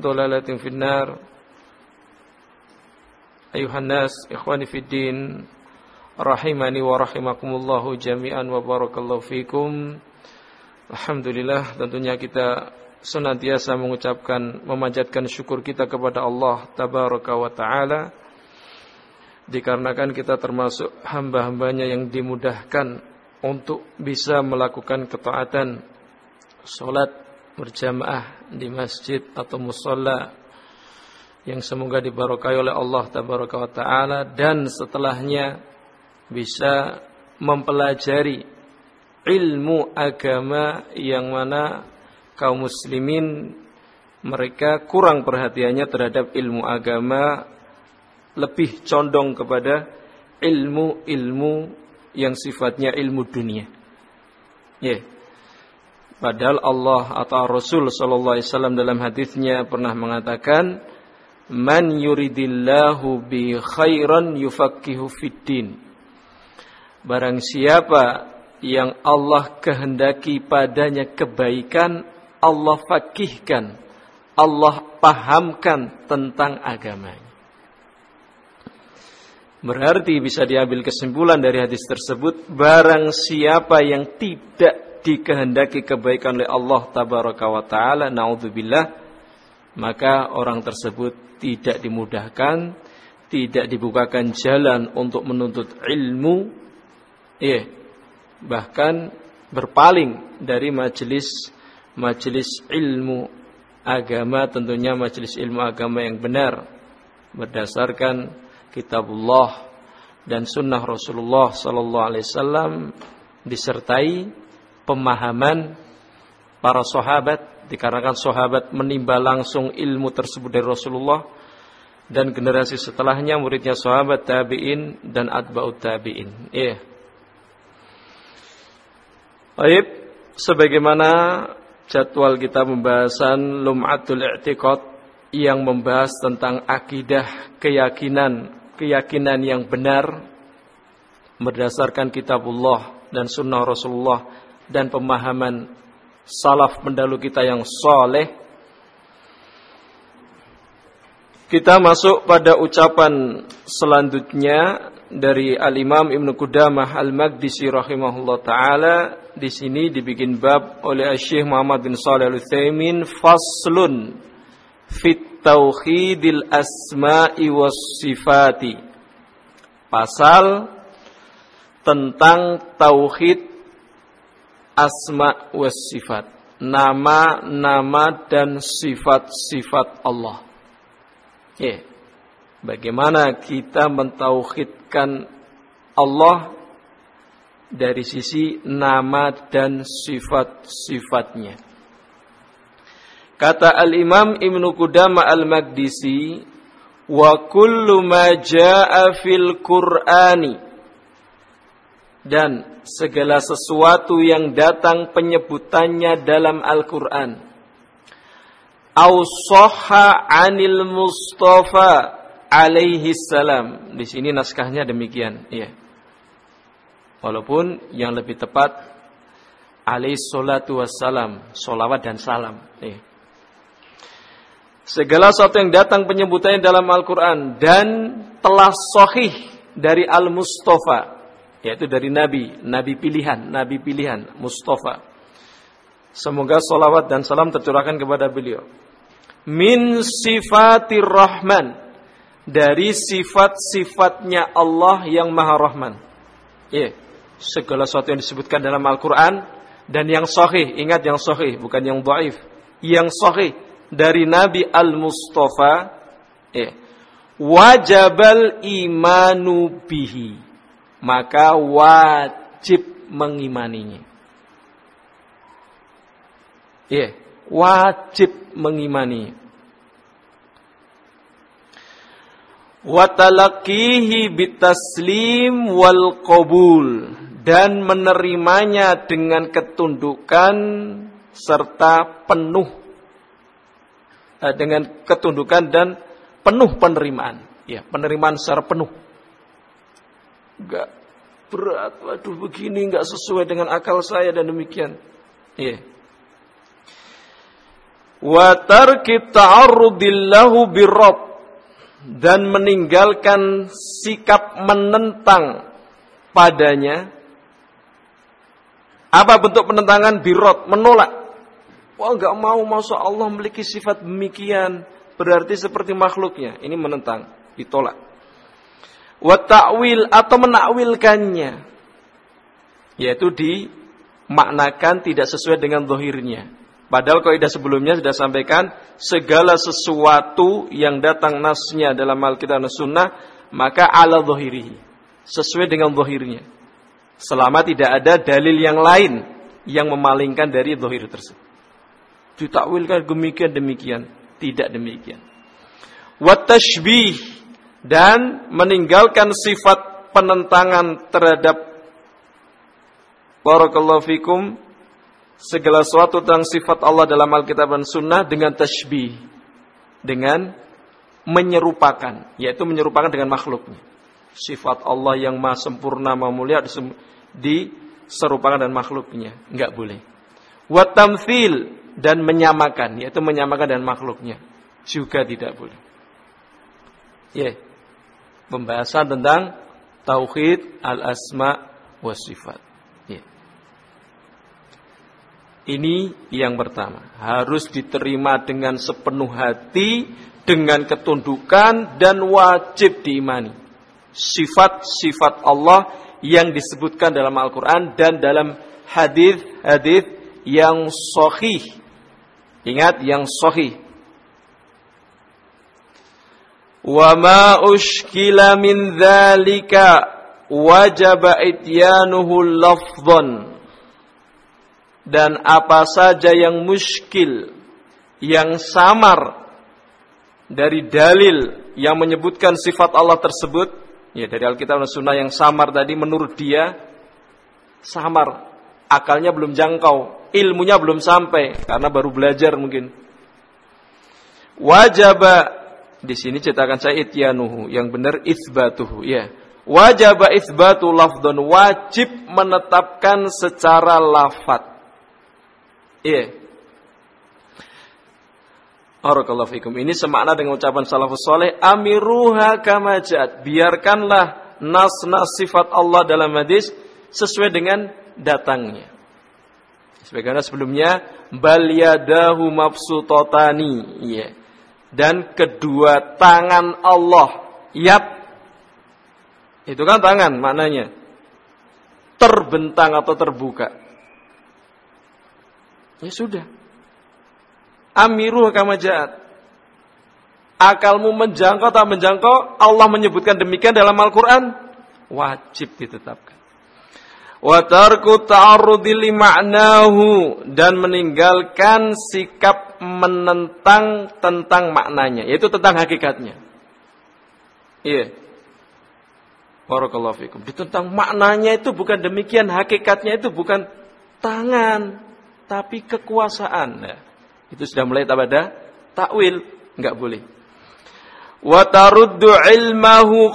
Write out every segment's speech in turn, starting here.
dolalatin finnar. Ayuhan nas ikhwani fid din rahimani wa rahimakumullahu jami'an wa barakallahu fikum. Alhamdulillah tentunya kita senantiasa mengucapkan memanjatkan syukur kita kepada Allah tabaraka wa taala. Dikarenakan kita termasuk hamba-hambanya yang dimudahkan untuk bisa melakukan ketaatan Solat berjamaah di masjid atau musola yang semoga dibarokai oleh Allah taala dan setelahnya bisa mempelajari ilmu agama yang mana kaum muslimin mereka kurang perhatiannya terhadap ilmu agama lebih condong kepada ilmu-ilmu yang sifatnya ilmu dunia. Ya. Yeah. Padahal Allah atau Rasul sallallahu alaihi wasallam dalam hadisnya pernah mengatakan man yuridillahu bi khairan yufaqihu fiddin Barang siapa yang Allah kehendaki padanya kebaikan, Allah fakihkan, Allah pahamkan tentang agamanya. Berarti bisa diambil kesimpulan dari hadis tersebut, barang siapa yang tidak dikehendaki kebaikan oleh Allah tabaraka wa taala, naudzubillah, maka orang tersebut tidak dimudahkan, tidak dibukakan jalan untuk menuntut ilmu Iya. Bahkan berpaling dari majelis majelis ilmu agama tentunya majelis ilmu agama yang benar berdasarkan kitabullah dan sunnah Rasulullah sallallahu alaihi wasallam disertai pemahaman para sahabat dikarenakan sahabat menimba langsung ilmu tersebut dari Rasulullah dan generasi setelahnya muridnya sahabat tabi'in dan atba'ut tabi'in. Iya. Baik, sebagaimana jadwal kita pembahasan Lum'atul I'tiqad yang membahas tentang akidah, keyakinan, keyakinan yang benar berdasarkan kitabullah dan sunnah Rasulullah dan pemahaman salaf pendahulu kita yang soleh. Kita masuk pada ucapan selanjutnya dari Al-Imam Ibnu Qudamah Al-Maqdisi rahimahullah taala di sini dibikin bab oleh Syekh Muhammad bin Shalih Al-Utsaimin faslun fit tauhidil asma'i was sifati pasal tentang tauhid asma was sifat nama-nama dan sifat-sifat Allah Ya. Bagaimana kita mentauhidkan Allah dari sisi nama dan sifat-sifatnya. Kata Al-Imam Ibnu Qudama Al-Maqdisi, "Wa kullu ma jaa fil Qur'ani" dan segala sesuatu yang datang penyebutannya dalam Al-Qur'an. Ausoha anil Mustafa alaihi salam. Di sini naskahnya demikian, iya. Walaupun yang lebih tepat alaihi salatu wassalam, solawat dan salam. Iya. Segala sesuatu yang datang penyebutannya dalam Al-Quran dan telah sahih dari Al-Mustafa yaitu dari Nabi, Nabi pilihan, Nabi pilihan, Mustafa. Semoga salawat dan salam tercurahkan kepada beliau. Min sifatir Rahman. Dari sifat-sifatnya Allah yang Maha Rahman. Iya, segala sesuatu yang disebutkan dalam Al-Quran dan yang sahih, ingat yang sahih, bukan yang dhaif. Yang sahih dari Nabi Al-Mustafa, iya. Wajabal imanu bihi maka wajib mengimaninya. Ya, yeah, wajib mengimani. Watalakihi bitaslim wal qabul dan menerimanya dengan ketundukan serta penuh eh, dengan ketundukan dan penuh penerimaan ya penerimaan secara penuh Enggak berat, waduh begini enggak sesuai dengan akal saya dan demikian. Iya. Yeah. Wa tarki ta'arrudillahu birrab dan meninggalkan sikap menentang padanya. Apa bentuk penentangan? Birot menolak. Wah enggak mau masa Allah memiliki sifat demikian. Berarti seperti makhluknya. Ini menentang ditolak wa ta'wil atau menakwilkannya. Yaitu dimaknakan tidak sesuai dengan zahirnya. Padahal kaidah sebelumnya sudah sampaikan segala sesuatu yang datang nasnya dalam Alkitab dan Sunnah maka ala zahirihi. Sesuai dengan zahirnya. Selama tidak ada dalil yang lain yang memalingkan dari zahir tersebut. Ditakwilkan demikian demikian. Tidak demikian. Wa tashbih dan meninggalkan sifat penentangan terhadap barakallahu fikum segala sesuatu tentang sifat Allah dalam Alkitab dan Sunnah dengan tashbih dengan menyerupakan yaitu menyerupakan dengan makhluknya. Sifat Allah yang maha sempurna maha mulia diserupakan dengan makhluknya. Enggak boleh. Watamfil dan menyamakan yaitu menyamakan dengan makhluknya. Juga tidak boleh. Ya. yeah pembahasan tentang tauhid al-asma wa sifat. Ya. Ini yang pertama, harus diterima dengan sepenuh hati, dengan ketundukan dan wajib diimani. Sifat-sifat Allah yang disebutkan dalam Al-Qur'an dan dalam hadis-hadis yang sahih. Ingat yang sahih wa ma ushkila min dzalika wajaba ityanuhu lafdhan. Dan apa saja yang muskil yang samar dari dalil yang menyebutkan sifat Allah tersebut ya dari Alkitab dan Sunnah yang samar tadi menurut dia samar. Akalnya belum jangkau ilmunya belum sampai karena baru belajar mungkin. Wajaba di sini cetakan saya ityanuhu, yang benar isbatuhu, ya. Wajib isbatu wajib menetapkan secara lafat. Iya. Barakallahu fikum. Ini semakna dengan ucapan salafus soleh. Amiruha kamajat. Biarkanlah nas-nas sifat Allah dalam hadis sesuai dengan datangnya. Sebagaimana sebelumnya, bal yadahu mabsutotani. Iya. Dan kedua tangan Allah. Yap. Itu kan tangan maknanya. Terbentang atau terbuka. Ya sudah. Amiru kama. Akalmu menjangkau tak menjangkau, Allah menyebutkan demikian dalam Al-Quran, wajib ditetapkan. Wa tarku ta'arrudi dan meninggalkan sikap menentang tentang maknanya, yaitu tentang hakikatnya. Iya. Barakallahu fikum. Ditentang maknanya itu bukan demikian, hakikatnya itu bukan tangan, tapi kekuasaan. Nah, itu sudah mulai pada takwil, enggak boleh. Wa taruddu ilmahu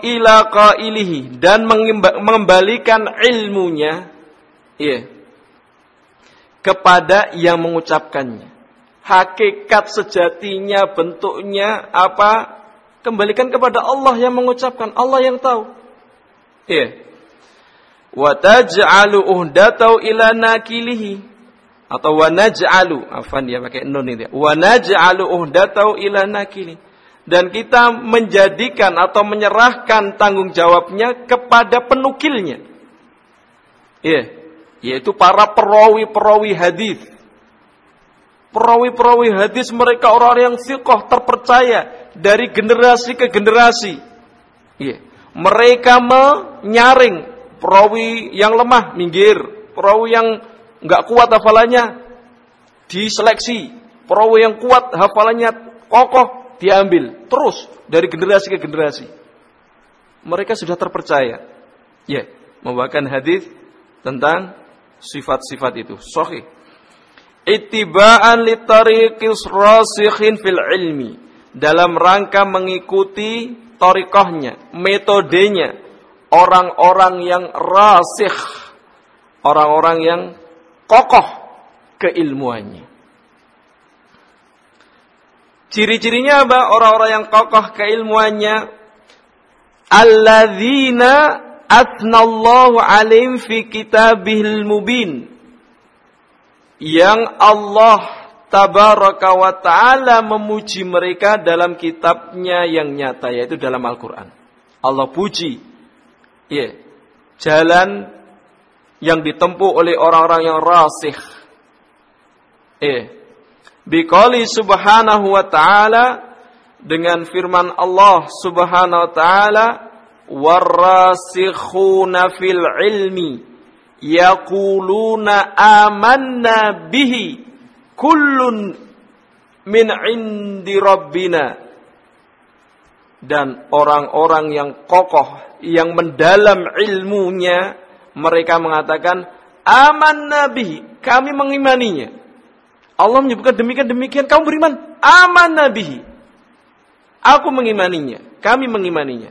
ila qailihi dan mengembalikan ilmunya iya kepada yang mengucapkannya. Hakikat sejatinya, bentuknya apa Kembalikan kepada Allah yang mengucapkan, Allah yang tahu. Iya. Wa taj'alu uhdatau ila nakilihi atau wa naj'alu afan dia pakai nun ini. Wa naj'alu uhdatau ila nakili. Dan kita menjadikan atau menyerahkan tanggung jawabnya kepada penukilnya. Iya, yaitu para perawi-perawi hadis. Perawi-perawi hadis mereka orang-orang yang siqah terpercaya dari generasi ke generasi. Iya. Mereka menyaring perawi yang lemah minggir, perawi yang nggak kuat hafalannya diseleksi, perawi yang kuat hafalannya kokoh diambil terus dari generasi ke generasi. Mereka sudah terpercaya. Ya, membawakan hadis tentang sifat-sifat itu. Sahih. Ittiba'an li tariqis rasikhin fil ilmi dalam rangka mengikuti torikohnya, metodenya, orang-orang yang rasih, orang-orang yang kokoh keilmuannya. Ciri-cirinya apa? Orang-orang yang kokoh keilmuannya. Alladzina atnallahu alim fi kitabihil mubin. Yang Allah tabaraka wa ta'ala memuji mereka dalam kitabnya yang nyata yaitu dalam Al-Qur'an. Allah puji ya, jalan yang ditempuh oleh orang-orang yang rasih. Eh, biqali subhanahu wa ta'ala dengan firman Allah subhanahu wa ta'ala warasikhuna fil ilmi yaquluna amanna bihi kullun min indi rabbina. Dan orang-orang yang kokoh yang mendalam ilmunya mereka mengatakan aman nabi kami mengimaninya. Allah menyebutkan demikian demikian kamu beriman aman nabi aku mengimaninya kami mengimaninya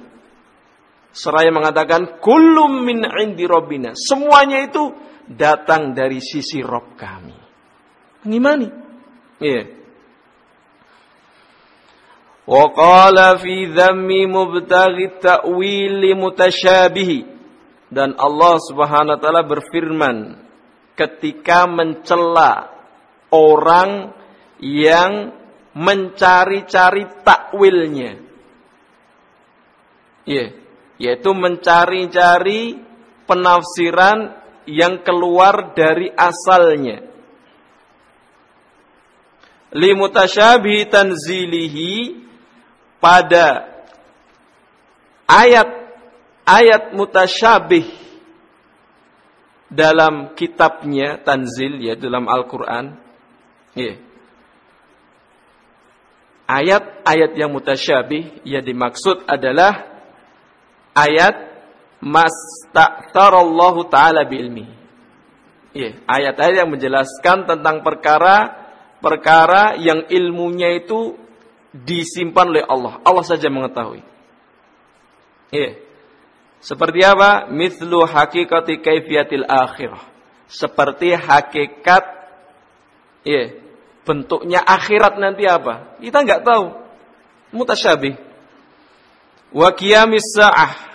seraya mengatakan kullum min indi rabbina semuanya itu datang dari sisi Rob kami Mengimani. Iya. Wa qala fi dhammi mubtaghi ta'wili mutasyabihi. Dan Allah Subhanahu wa taala berfirman ketika mencela orang yang mencari-cari takwilnya. Iya, yaitu mencari-cari penafsiran yang keluar dari asalnya limutasyabihi tanzilihi pada ayat ayat mutasyabih dalam kitabnya tanzil ya dalam Al-Qur'an ya. ayat-ayat yang mutasyabih yang dimaksud adalah ayat masta'tarallahu taala ilmi ya, ayat-ayat yang menjelaskan tentang perkara perkara yang ilmunya itu disimpan oleh Allah. Allah saja mengetahui. Iya. Seperti apa? Mithlu hakikati kaifiyatil akhirah. Seperti hakikat iya, bentuknya akhirat nanti apa? Kita nggak tahu. Mutasyabih. Wa qiyamis sa'ah.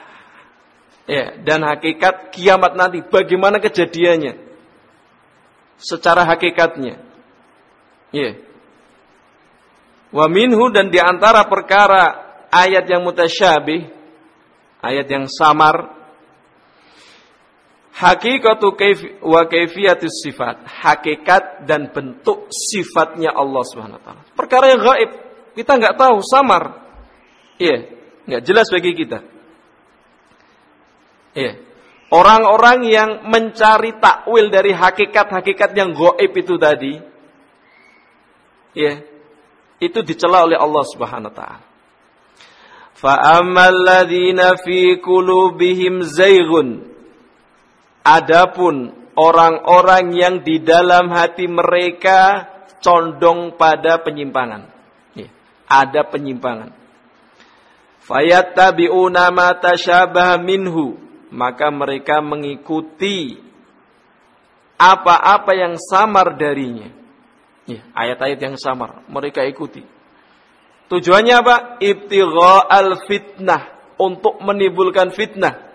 Ya, dan hakikat kiamat nanti bagaimana kejadiannya? Secara hakikatnya. Iya. Wa minhu dan di antara perkara ayat yang mutasyabih, ayat yang samar, hakikatu wa kaifiyatus sifat, hakikat dan bentuk sifatnya Allah Subhanahu wa taala. Perkara yang gaib, Kita nggak tahu, samar. Iya, nggak jelas bagi kita. Iya. Orang-orang yang mencari takwil dari hakikat-hakikat yang goib itu tadi, ya, itu dicela oleh Allah Subhanahu wa taala. Fa'ammal ladzina fi qulubihim. Adapun orang-orang yang di dalam hati mereka condong pada penyimpangan. Ya, ada penyimpangan. Fayattabi'una ma tasyabaha minhu. Maka mereka mengikuti apa-apa yang samar darinya. Ya, ayat-ayat yang samar mereka ikuti. Tujuannya apa? al fitnah untuk menimbulkan fitnah.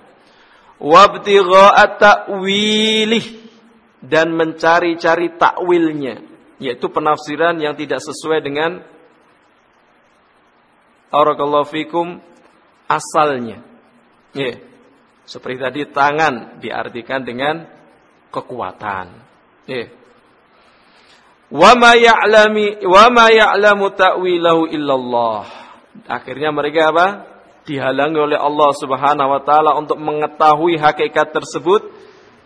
Wabtigha'a ta'wilih dan mencari-cari takwilnya, yaitu penafsiran yang tidak sesuai dengan Barakallahu fikum asalnya. Ya. Seperti tadi tangan diartikan dengan kekuatan. Ya. Wa ma ya'lami wa ma ya'lamu ta'wilahu illallah. Akhirnya mereka apa? Dihalangi oleh Allah Subhanahu wa taala untuk mengetahui hakikat tersebut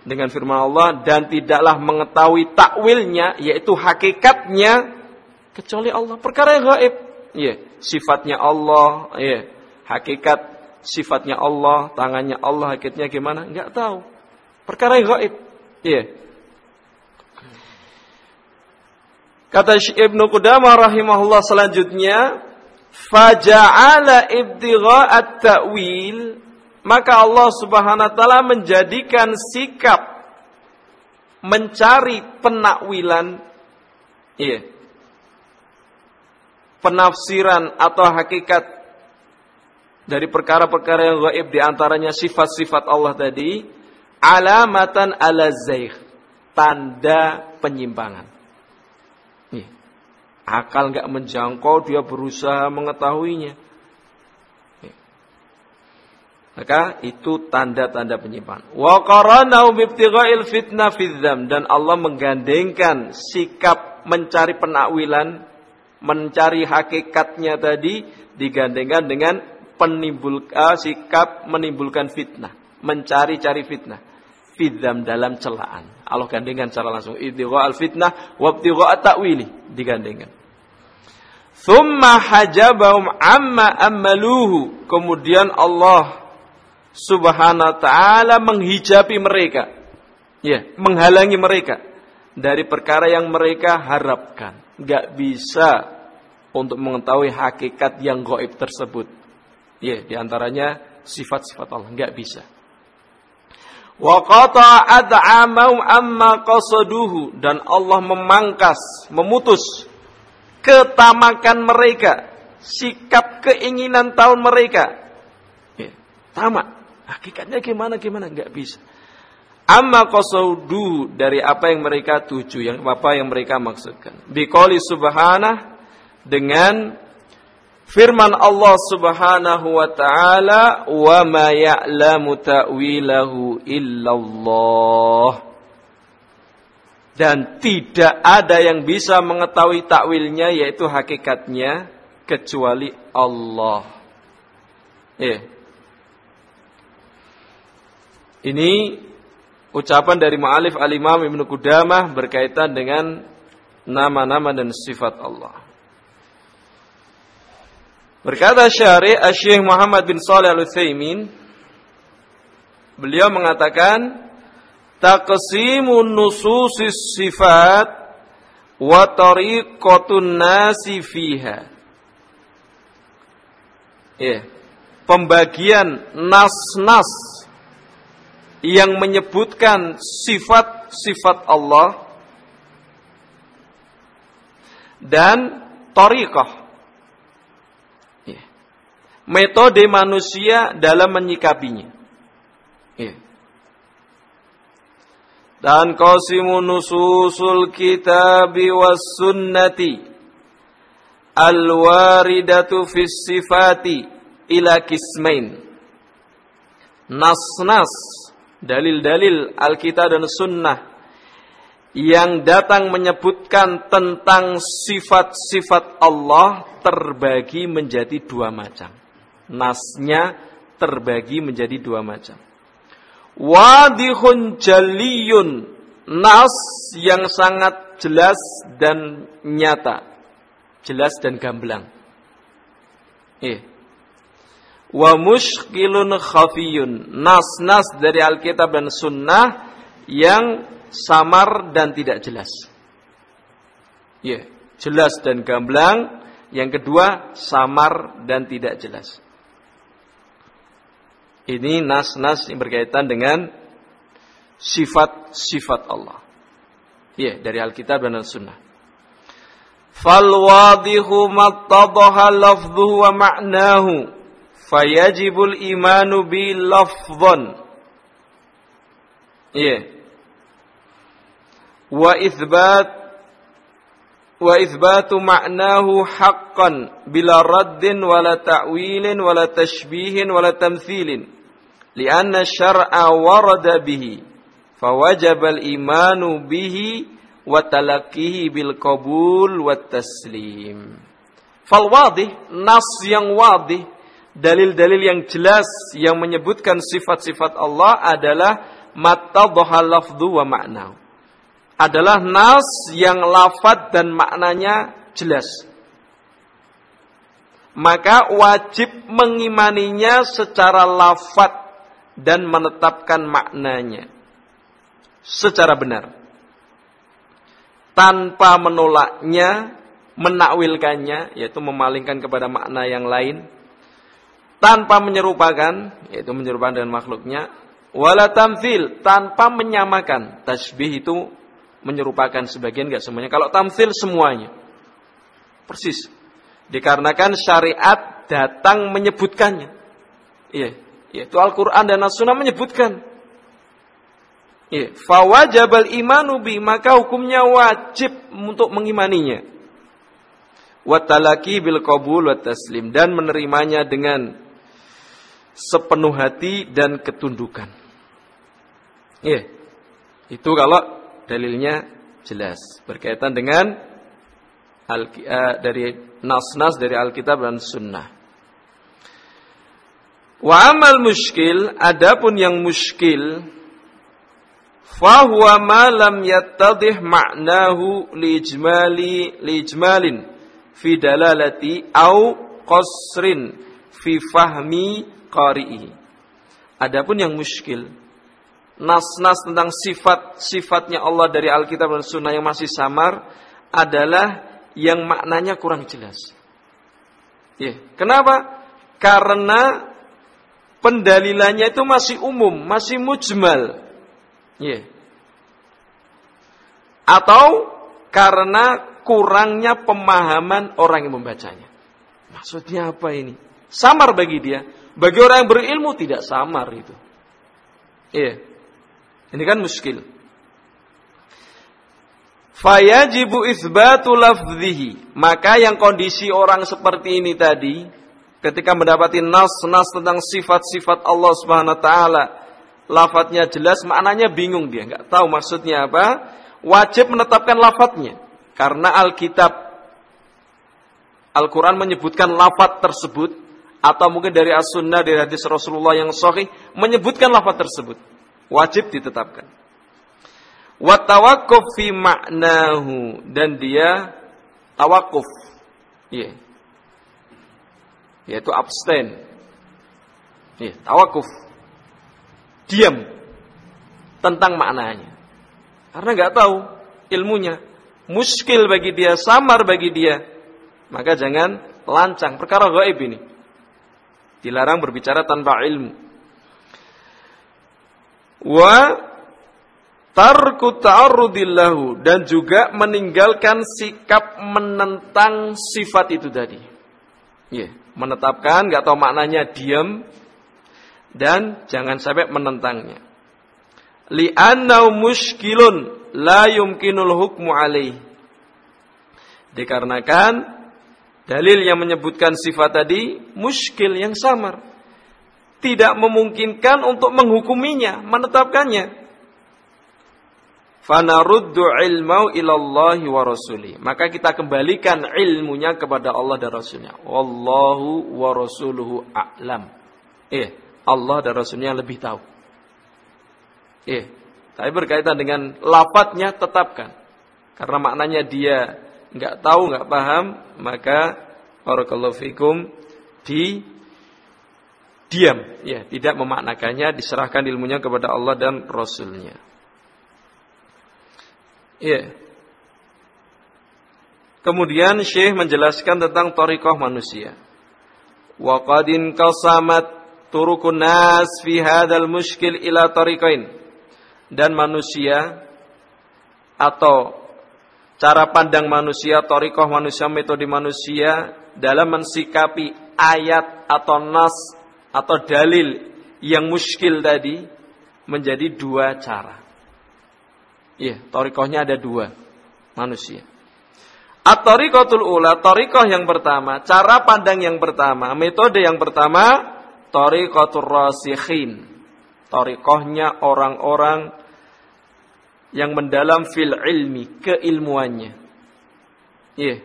dengan firman Allah dan tidaklah mengetahui takwilnya yaitu hakikatnya kecuali Allah. Perkara yang gaib. Ya, sifatnya Allah, ya. Hakikat sifatnya Allah, tangannya Allah, hakikatnya gimana? Enggak tahu. Perkara yang gaib. Ya. Kata Ibnu Qudamah rahimahullah selanjutnya, faja'ala ibtigha'at ta'wil, maka Allah Subhanahu wa taala menjadikan sikap mencari penakwilan iya penafsiran atau hakikat dari perkara-perkara yang gaib di antaranya sifat-sifat Allah tadi alamatan ala zaih tanda penyimpangan. Akal nggak menjangkau dia berusaha mengetahuinya. Maka itu tanda-tanda penyimpangan. Wa bibtigha'il fitnah fidzam dan Allah menggandengkan sikap mencari penakwilan mencari hakikatnya tadi digandengkan dengan penimbul uh, sikap menimbulkan fitnah mencari-cari fitnah fidzam dalam celaan Allah gandengkan secara langsung ibtigha al-fitnah wa ibtigha at-ta'wili digandengkan. Thumma hajabahum amma ammaluhu. Kemudian Allah Subhanahu wa taala menghijabi mereka. Ya, menghalangi mereka dari perkara yang mereka harapkan. Gak bisa untuk mengetahui hakikat yang gaib tersebut. Ya, di antaranya sifat-sifat Allah. Gak bisa. Wa qata'a ad'amahum amma qasaduhu dan Allah memangkas, memutus ketamakan mereka, sikap keinginan tahun mereka. Ya, tamak. Hakikatnya gimana gimana nggak bisa. Amma qasaudu dari apa yang mereka tuju, yang apa yang mereka maksudkan. Biqali subhanah dengan Firman Allah Subhanahu wa taala, "Wa ma ya'lamu ta'wilahu illallah." Dan tidak ada yang bisa mengetahui takwilnya yaitu hakikatnya kecuali Allah. Ya. Ini ucapan dari Ma'alif Al-Imam Ibnu Qudamah berkaitan dengan nama-nama dan sifat Allah. Berkata syari Syekh Muhammad bin Salih Al-Utsaimin beliau mengatakan taqsimun nususis sifat wa tariqatun nasi fiha. Ya, pembagian nas-nas yang menyebutkan sifat-sifat Allah dan tariqah metode manusia dalam menyikapinya. Ya. Dan qasimu nususul kitabi was sunnati al-waridatu fis ila kismain. Nas-nas, dalil-dalil Alkitab dan Sunnah yang datang menyebutkan tentang sifat-sifat Allah terbagi menjadi dua macam. Nasnya terbagi menjadi dua macam. Wadihun jaliyun nas yang sangat jelas dan nyata. Jelas dan gamblang. Eh. Wa mushkilun khafiyun. Nas-nas dari Alkitab dan Sunnah yang samar dan tidak jelas. Ya, jelas dan gamblang. Yang kedua, samar dan tidak jelas. Ini nas-nas yang berkaitan dengan sifat-sifat Allah. Ya, dari Alkitab dan Al-Sunnah. Fal wadihu mattadaha lafdhuhu wa ma'nahu fayajibul imanu bi lafdhan. Iya wa ithbat wa ithbatu ma'nahu haqqan bila raddin wala ta'wilin wala tashbihin wala tamthilin lianna syar'a warada bihi fawajaba al-imanu bihi wa talaqqihi bil qabul nas yang wadih dalil-dalil yang jelas yang menyebutkan sifat-sifat Allah adalah mattadhaha lafdhu wa ma'nahu adalah nas yang lafad dan maknanya jelas. Maka wajib mengimaninya secara lafad dan menetapkan maknanya secara benar. Tanpa menolaknya, menakwilkannya, yaitu memalingkan kepada makna yang lain. Tanpa menyerupakan, yaitu menyerupakan dengan makhluknya. Wala tamfil, tanpa menyamakan. Tasbih itu menyerupakan sebagian enggak semuanya. Kalau tamsil semuanya. Persis. Dikarenakan syariat datang menyebutkannya. Iya, yaitu Al-Qur'an dan As-Sunnah menyebutkan. Iya, fawajabal imanu bi maka hukumnya wajib untuk mengimaninya. Watalaki bil qabul wa taslim dan menerimanya dengan sepenuh hati dan ketundukan. Iya. Itu kalau dalilnya jelas berkaitan dengan al, uh, dari nas-nas dari Alkitab dan Sunnah. Wa amal muskil, adapun yang muskil, fahuwa ma lam yattadih ma'nahu lijmali lijmalin fi dalalati au qasrin fi fahmi qari'i. Adapun yang muskil, nas-nas tentang sifat-sifatnya Allah dari Alkitab dan Sunnah yang masih samar adalah yang maknanya kurang jelas. Ya, kenapa? Karena pendalilannya itu masih umum, masih mujmal. Ya. Atau karena kurangnya pemahaman orang yang membacanya. Maksudnya apa ini? Samar bagi dia. Bagi orang yang berilmu tidak samar itu. Iya. Ini kan muskil. Fayajibu isbatu lafzihi. Maka yang kondisi orang seperti ini tadi, ketika mendapati nas-nas tentang sifat-sifat Allah Subhanahu wa taala, lafadznya jelas, maknanya bingung dia, nggak tahu maksudnya apa, wajib menetapkan lafadznya. Karena Alkitab Al-Quran menyebutkan lafadz tersebut atau mungkin dari as-sunnah dari hadis Rasulullah yang sahih menyebutkan lafaz tersebut wajib ditetapkan wa fi ma'nahu dan dia tawakuf yeah. Yaitu abstain yeah, tawakuf diam tentang maknanya karena nggak tahu ilmunya muskil bagi dia samar bagi dia maka jangan lancang perkara gaib ini Dilarang berbicara tanpa ilmu. Wa tarku ta'arrudillahu dan juga meninggalkan sikap menentang sifat itu tadi. Ya, yeah. Menetapkan nggak tahu maknanya diam dan jangan sampai menentangnya. Li'annau muskilun la yumkinul hukmu alaih. Dikarenakan Dalil yang menyebutkan sifat tadi muskil yang samar. Tidak memungkinkan untuk menghukuminya, menetapkannya. Fanaruddu ilmau ilallahi wa rasuli. Maka kita kembalikan ilmunya kepada Allah dan Rasulnya. Wallahu wa rasuluhu a'lam. Eh, Allah dan Rasulnya lebih tahu. Eh, tapi berkaitan dengan lapatnya tetapkan. Karena maknanya dia nggak tahu, nggak paham, maka barakallahu fikum di diam, ya, tidak memaknakannya, diserahkan ilmunya kepada Allah dan Rasulnya. Ya. Kemudian Syekh menjelaskan tentang torikoh manusia. Wa qadin qasamat turukun nas fi hadzal muskil ila tariqain. Dan manusia atau cara pandang manusia, torikoh manusia, metode manusia dalam mensikapi ayat atau nas atau dalil yang muskil tadi menjadi dua cara. Iya, torikohnya ada dua manusia. At-tariqatul ula, torikoh yang pertama, cara pandang yang pertama, metode yang pertama, tariqatul rasikhin. Torikohnya orang-orang yang mendalam fil ilmi, keilmuannya. Iya.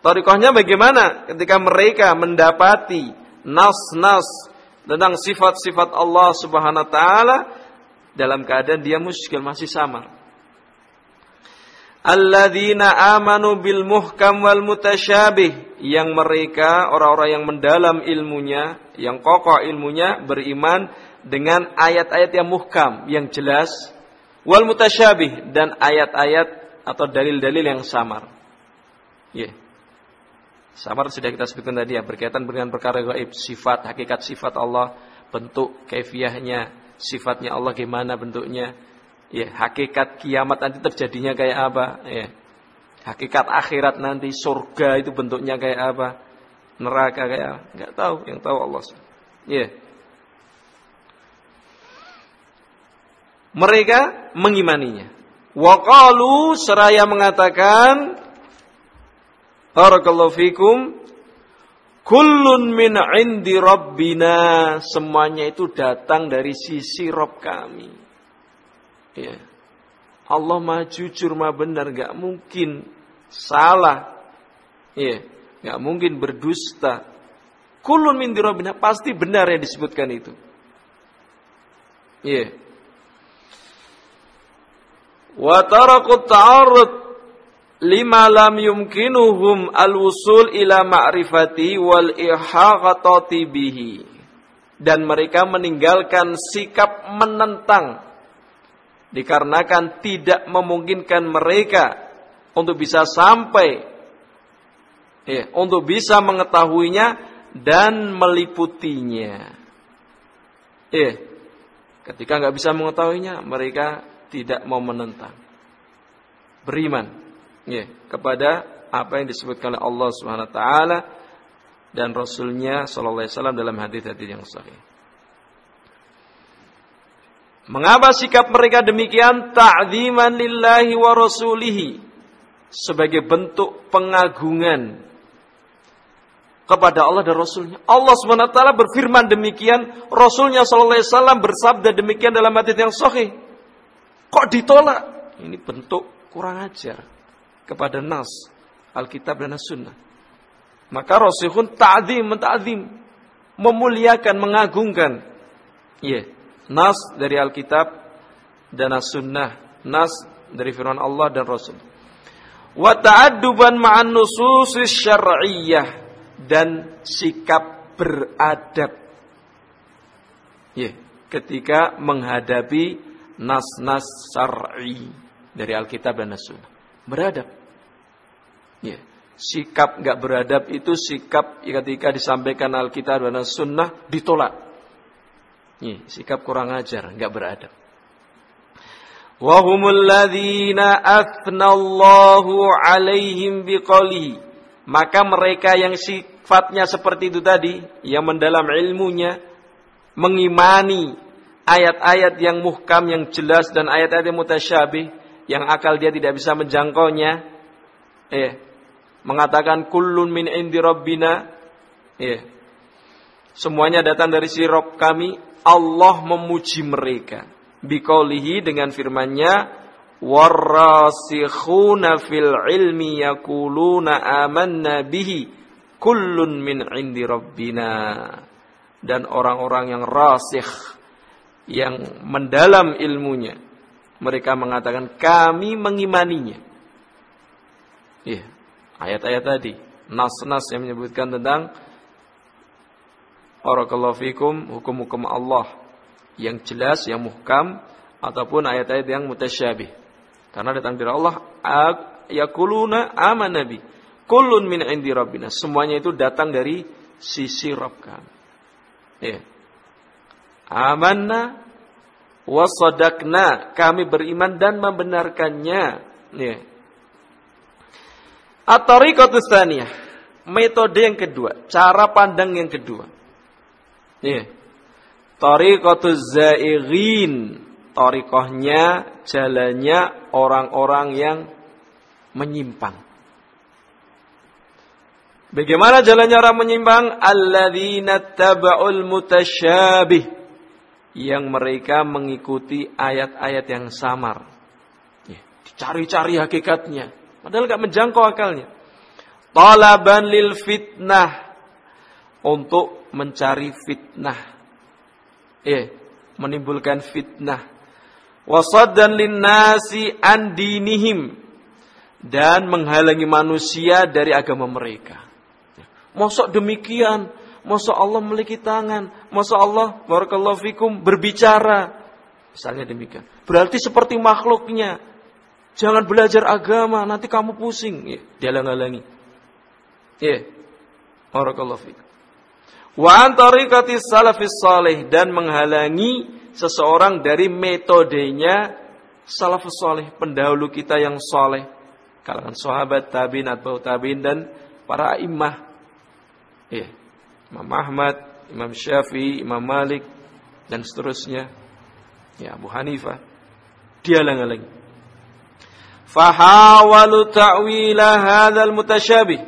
Torikohnya bagaimana ketika mereka mendapati nas-nas tentang sifat-sifat Allah subhanahu wa ta'ala, dalam keadaan dia muskil masih samar. Alladzina amanu bil muhkam wal mutasyabih yang mereka orang-orang yang mendalam ilmunya, yang kokoh ilmunya beriman dengan ayat-ayat yang muhkam, yang jelas wal mutasyabih dan ayat-ayat atau dalil-dalil yang samar. Ya. Yeah. Samar sudah kita sebutkan tadi ya berkaitan dengan perkara gaib, sifat, hakikat sifat Allah, bentuk, kaifiahnya, sifatnya Allah gimana bentuknya, ya hakikat kiamat nanti terjadinya kayak apa, ya hakikat akhirat nanti surga itu bentuknya kayak apa, neraka kayak apa, nggak tahu, yang tahu Allah. Ya. Mereka mengimaninya. Waqalu seraya mengatakan Barakallahu fikum Kullun min indi rabbina. Semuanya itu datang dari sisi Rob kami. Ya. Allah mah jujur mah benar. Gak mungkin salah. Ya. Gak mungkin berdusta. Kullun min indi rabbina. Pasti benar yang disebutkan itu. Ya. Wa tarakut ta'arud lima lam yumkinuhum al-wusul ila ma'rifati wal ihaqatati bihi dan mereka meninggalkan sikap menentang dikarenakan tidak memungkinkan mereka untuk bisa sampai ya, untuk bisa mengetahuinya dan meliputinya. Ya, ketika nggak bisa mengetahuinya, mereka tidak mau menentang. Beriman ya, kepada apa yang disebutkan oleh Allah Subhanahu wa taala dan rasulnya sallallahu alaihi wasallam dalam hadis-hadis yang sahih. Mengapa sikap mereka demikian? Ta'ziman lillahi wa rasulihi sebagai bentuk pengagungan kepada Allah dan Rasulnya. Allah swt berfirman demikian, Rasulnya Sallallahu Alaihi Wasallam bersabda demikian dalam hadis yang sahih. Kok ditolak? Ini bentuk kurang ajar kepada nas Alkitab dan As-Sunnah. Maka Rasulun ta'zim, menta'zim, memuliakan, mengagungkan. Ya, yeah. nas dari Alkitab dan As-Sunnah, nas dari firman Allah dan Rasul. Wa ta'adduban ma'an nusus syar'iyyah dan sikap beradab. Ya, yeah. ketika menghadapi nas-nas syar'i dari Alkitab dan As-Sunnah. Beradab. Ya. Sikap nggak beradab itu sikap ketika disampaikan Alkitab dan Sunnah ditolak. Ya, sikap kurang ajar, nggak beradab. Wahumul ladzina athnallahu alaihim biqalihi. Maka mereka yang sifatnya seperti itu tadi, yang mendalam ilmunya, mengimani ayat-ayat yang muhkam, yang jelas dan ayat-ayat yang mutasyabih, yang akal dia tidak bisa menjangkaunya, eh, mengatakan kullun min indi rabbina. Ya semuanya datang dari si Rob kami. Allah memuji mereka. Biqaulihi dengan firman-Nya warasikhuna fil ilmi yaquluna amanna bihi kullun min indi rabbina. Dan orang-orang yang rasikh yang mendalam ilmunya mereka mengatakan kami mengimaninya. Iya, ayat-ayat tadi, nas-nas yang menyebutkan tentang Barakallahu fikum hukum-hukum Allah yang jelas, yang muhkam ataupun ayat-ayat yang mutasyabih. Karena datang dari Allah yakuluna aman nabi. Kullun min indi rabbina. Semuanya itu datang dari sisi Rabb kami. Ya. Amanna wasadakna. Kami beriman dan membenarkannya. Ya. At-tariqatus. Metode yang kedua, cara pandang yang kedua. Ya. Tariqatuz zaighin. Tariqahnya, jalannya orang-orang yang menyimpang. Bagaimana jalannya orang menyimpang? Alladzina taba'ul mutasyabih. Yang mereka mengikuti ayat-ayat yang samar. Ya, dicari-cari hakikatnya. Padahal gak menjangkau akalnya. Talaban lil fitnah. Untuk mencari fitnah. Eh, menimbulkan fitnah. Wasaddan lin nasi an dinihim. Dan menghalangi manusia dari agama mereka. Mosok demikian. Mosok Allah memiliki tangan. Mosok Allah, fikum, berbicara. Misalnya demikian. Berarti seperti makhluknya. Jangan belajar agama, nanti kamu pusing. Ya, dihalang-halangi. Ya. Barakallahu fikum. Wa an tariqati salafis salih dan menghalangi seseorang dari metodenya salafus salih, pendahulu kita yang saleh, kalangan sahabat, tabi'in, atba'u tabi'in dan para imam. Ya. Imam Ahmad, Imam Syafi'i, Imam Malik dan seterusnya. Ya, Abu Hanifah. Dihalang-halangi fahawalu ta'wila hadzal mutasyabih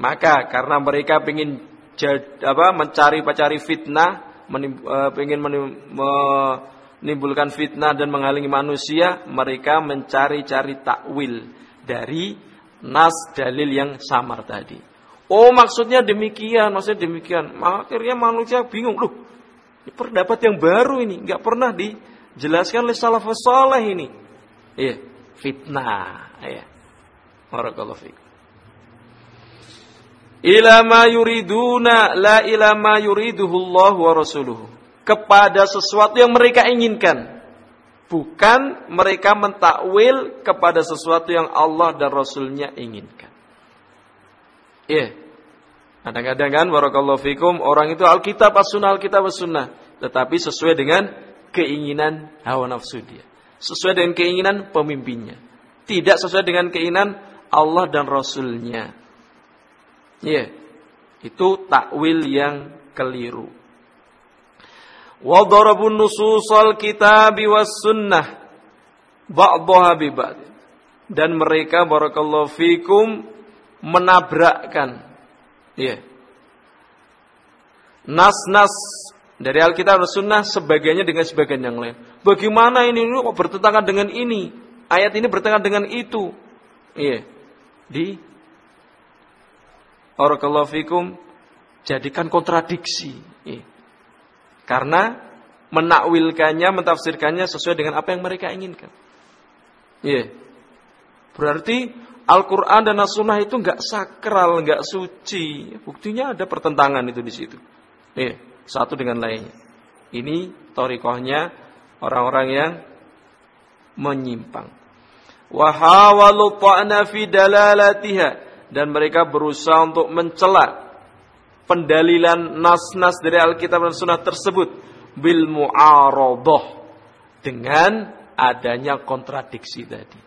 maka karena mereka ingin apa mencari pacari fitnah ingin menimbulkan fitnah dan menghalangi manusia mereka mencari-cari takwil dari nas dalil yang samar tadi. Oh maksudnya demikian maksudnya demikian. Akhirnya manusia bingung loh ini pendapat yang baru ini nggak pernah dijelaskan oleh salafus saleh ini. Iya fitnah ya. Barakallahu fikum ila ma yuriduna la ila ma yuriduhu Allah wa rasuluhu. Kepada sesuatu yang mereka inginkan. Bukan mereka mentakwil kepada sesuatu yang Allah dan Rasulnya inginkan. Iya. Yeah. kadang-kadang kan barakallahu fikum orang itu Alkitab as-sunnah Alkitab as-sunnah. Tetapi sesuai dengan keinginan hawa nafsu dia sesuai dengan keinginan pemimpinnya. Tidak sesuai dengan keinginan Allah dan Rasulnya. Ya, yeah. itu takwil yang keliru. Wadarabun nususal kitab was sunnah ba'daha bi Dan mereka barakallahu fikum menabrakkan ya yeah. nas-nas dari Alkitab dan Sunnah sebagiannya dengan sebagian yang lain. Bagaimana ini, ini kok bertentangan dengan ini? Ayat ini bertentangan dengan itu. Iya. Di Barakallahu fikum jadikan kontradiksi. Iya. Karena menakwilkannya, mentafsirkannya sesuai dengan apa yang mereka inginkan. Iya. Berarti Al-Quran dan As-Sunnah itu nggak sakral, nggak suci. Buktinya ada pertentangan itu di situ. Iya satu dengan lainnya. Ini torikohnya orang-orang yang menyimpang. Wahawalu fi dalalatiha dan mereka berusaha untuk mencela pendalilan nas-nas dari Alkitab dan Sunnah tersebut bil mu'aradah dengan adanya kontradiksi tadi.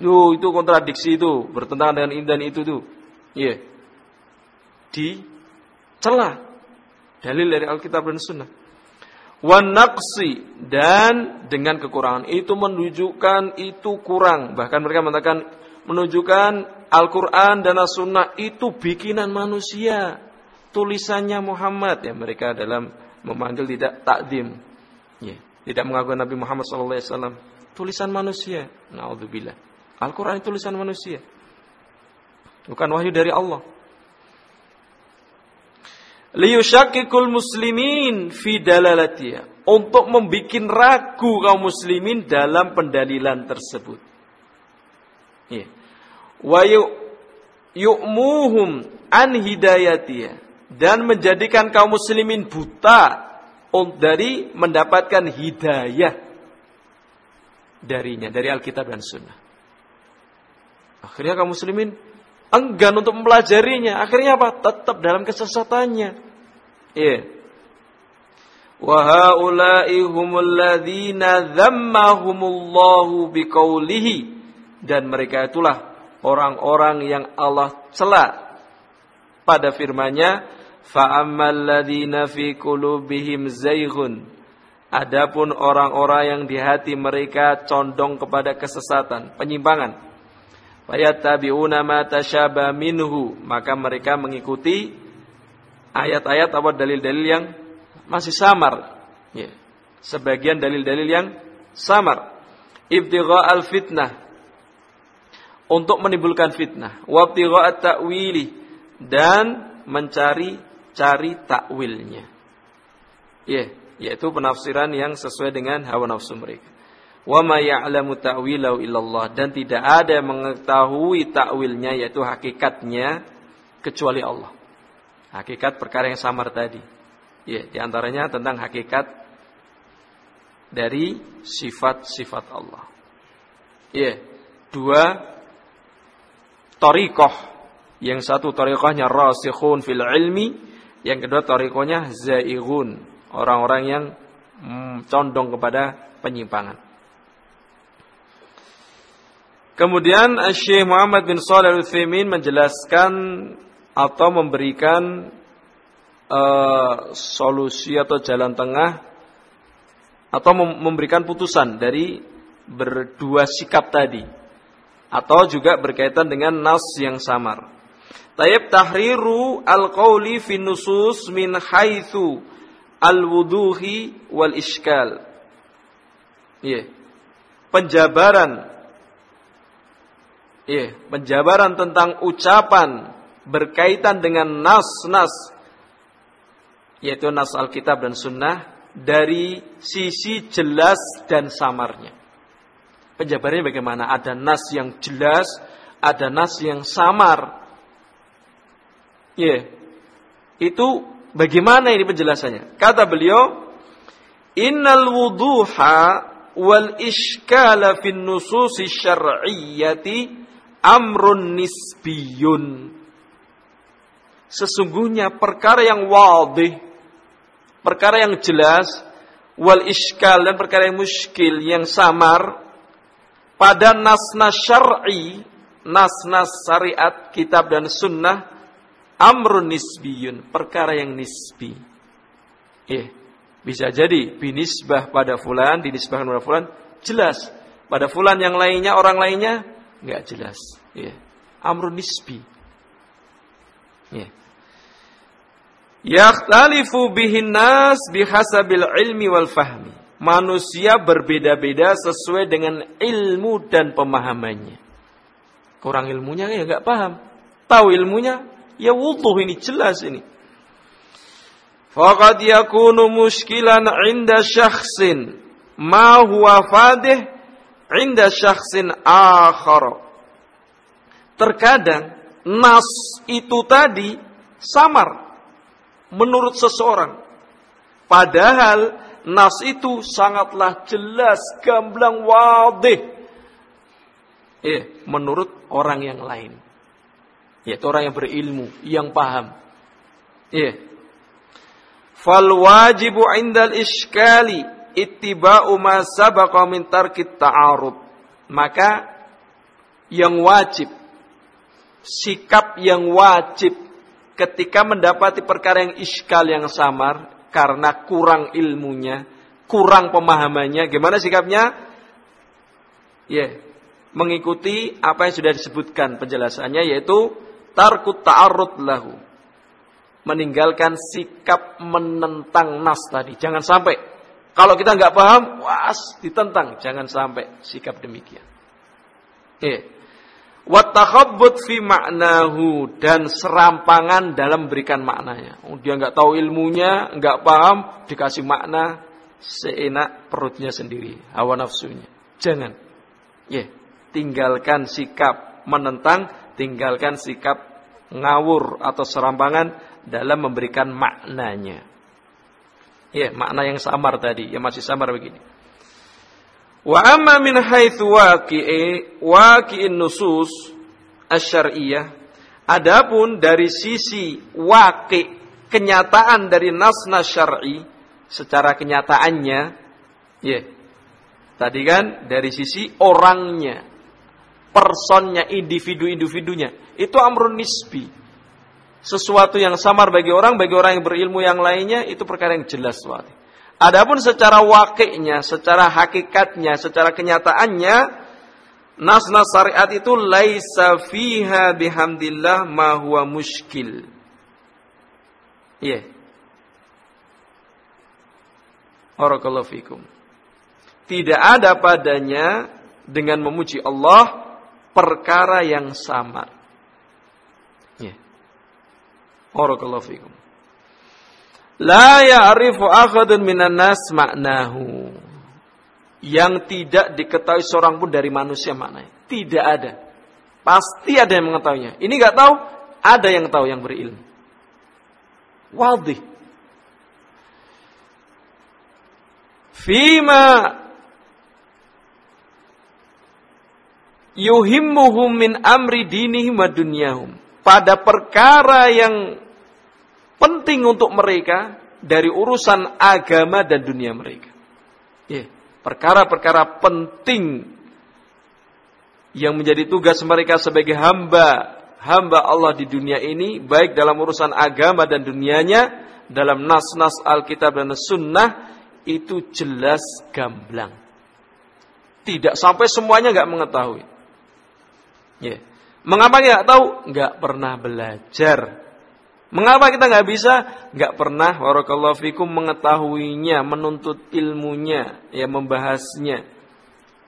Yo, itu kontradiksi itu bertentangan dengan ini dan itu tuh. Iya. Yeah. Dicela Dalil dari Alkitab dan Sunnah. Wanaksi dan dengan kekurangan itu menunjukkan itu kurang. Bahkan mereka mengatakan menunjukkan Al-Quran dan As-Sunnah itu bikinan manusia. Tulisannya Muhammad. Ya mereka dalam memanggil tidak takdim. Ya, tidak mengakui Nabi Muhammad SAW. tulisan manusia. Naudzubillah. Al-Quran tulisan manusia. Bukan wahyu dari Allah. Liyushakikul muslimin fi dalalatiya. Untuk membuat ragu kaum muslimin dalam pendalilan tersebut. Ya. Wa yu'muhum an hidayatiyah. Dan menjadikan kaum muslimin buta dari mendapatkan hidayah darinya, dari Alkitab dan Sunnah. Akhirnya kaum muslimin enggan untuk mempelajarinya. Akhirnya apa? Tetap dalam kesesatannya. Iya. Wa haula'i humul biqaulihi dan mereka itulah orang-orang yang Allah cela pada firman-Nya fa ammal ladzina fi qulubihim zayghun adapun orang-orang yang di hati mereka condong kepada kesesatan penyimpangan fayattabi'una ma tasyaba minhu maka mereka mengikuti ayat-ayat atau dalil-dalil yang masih samar. Ya. Sebagian dalil-dalil yang samar. Ibtigha al-fitnah. Untuk menimbulkan fitnah. Wa ibtigha at-ta'wili. Dan mencari cari takwilnya. Ya yaitu penafsiran yang sesuai dengan hawa nafsu mereka wa ma ya'lamu ta'wilahu illallah dan tidak ada yang mengetahui takwilnya yaitu hakikatnya kecuali Allah. Hakikat perkara yang samar tadi. Ya, di antaranya tentang hakikat dari sifat-sifat Allah. Ya, dua torikoh. Yang satu torikohnya rasikhun fil ilmi, yang kedua torikohnya zaigun, orang-orang yang hmm, condong kepada penyimpangan. Kemudian Syekh Muhammad bin Shalih Al-Utsaimin menjelaskan atau memberikan uh, solusi atau jalan tengah atau memberikan putusan dari berdua sikap tadi atau juga berkaitan dengan nas yang samar. Tayyib tahriru al-qawli fi nusus min haitsu al-wuduhi wal iskal. Yeah. Penjabaran Iya, penjabaran tentang ucapan berkaitan dengan nas-nas yaitu nas Alkitab dan Sunnah dari sisi jelas dan samarnya. Penjabarannya bagaimana? Ada nas yang jelas, ada nas yang samar. Iya. Itu bagaimana ini penjelasannya? Kata beliau, "Innal wuduha wal iskala fin nususi syar'iyyati amrun nisbiyun. Sesungguhnya perkara yang wadih, perkara yang jelas, wal iskal dan perkara yang muskil, yang samar, pada nas-nas syar'i, nas-nas syariat, kitab dan sunnah, amrun nisbiyun, perkara yang nisbi. Eh, bisa jadi binisbah pada fulan, dinisbahkan pada fulan, jelas. Pada fulan yang lainnya, orang lainnya, nggak jelas. Ya. Amrun nisbi. Ya. Yakhtalifu bihin nas bihasabil ilmi wal fahmi. Manusia berbeda-beda sesuai dengan ilmu dan pemahamannya. Kurang ilmunya ya nggak paham. Tahu ilmunya, ya wuduh ini jelas ini. Faqad yakunu muskilan inda syakhsin ma huwa fadih inda syakhsin akhar. Terkadang nas itu tadi samar menurut seseorang. Padahal nas itu sangatlah jelas, gamblang, wadih. Eh, menurut orang yang lain. Yaitu orang yang berilmu, yang paham. Eh. Fal wajibu indal iskali ittiba'u ma sabaqa min tarkit ta'arud. Maka yang wajib sikap yang wajib ketika mendapati perkara yang iskal yang samar karena kurang ilmunya, kurang pemahamannya, gimana sikapnya? Ya, yeah. mengikuti apa yang sudah disebutkan penjelasannya yaitu tarkut ta'arud lahu. Meninggalkan sikap menentang nas tadi. Jangan sampai Kalau kita nggak paham, was ditentang. Jangan sampai sikap demikian. Eh. Watakhabbut fi maknahu dan serampangan dalam berikan maknanya. Oh, dia nggak tahu ilmunya, nggak paham, dikasih makna seenak perutnya sendiri, hawa nafsunya. Jangan. Ya, tinggalkan sikap menentang, tinggalkan sikap ngawur atau serampangan dalam memberikan maknanya. Ya, makna yang samar tadi, yang masih samar begini. Wa amma min haitsu waqi'i waqi'in nusus asy-syar'iyyah adapun dari sisi waqi kenyataan dari nas-nas syar'i secara kenyataannya ya tadi kan dari sisi orangnya personnya individu-individunya itu amrun nisbi sesuatu yang samar bagi orang, bagi orang yang berilmu yang lainnya itu perkara yang jelas suatu. Adapun secara wakilnya, secara hakikatnya, secara kenyataannya, nas-nas syariat itu laisa fiha bihamdillah ma huwa muskil. Iya. Barakallahu fikum. Tidak ada padanya dengan memuji Allah perkara yang samar. Barakallahu fikum. La ya'rifu akhadun minan nas maknahu. Yang tidak diketahui seorang pun dari manusia maknanya. Tidak ada. Pasti ada yang mengetahuinya. Ini nggak tahu, ada yang tahu yang berilmu. Wadih. Fima yuhimmuhum min amri dinihim wa dunyahum. Pada perkara yang penting untuk mereka dari urusan agama dan dunia mereka. Ya, perkara-perkara penting yang menjadi tugas mereka sebagai hamba hamba Allah di dunia ini baik dalam urusan agama dan dunianya dalam nas-nas Alkitab dan Sunnah itu jelas gamblang. Tidak sampai semuanya nggak mengetahui. Ya. Mengapa nggak tahu? Nggak pernah belajar. Mengapa kita nggak bisa? Nggak pernah warakallahu fikum mengetahuinya, menuntut ilmunya, ya membahasnya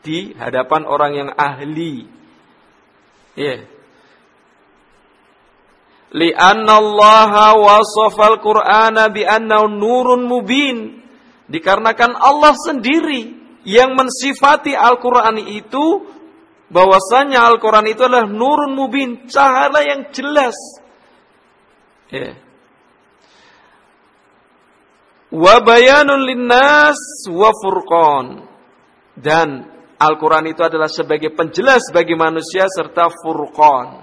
di hadapan orang yang ahli. Ya. Yeah. Li'anna Allah wasafal Qur'ana bi nurun mubin. Dikarenakan Allah sendiri yang mensifati Al-Qur'an itu bahwasanya Al-Qur'an itu adalah nurun mubin, cahaya yang jelas Ya. Wa bayanun linnas wa furqan. Dan Al-Quran itu adalah sebagai penjelas bagi manusia serta furqan.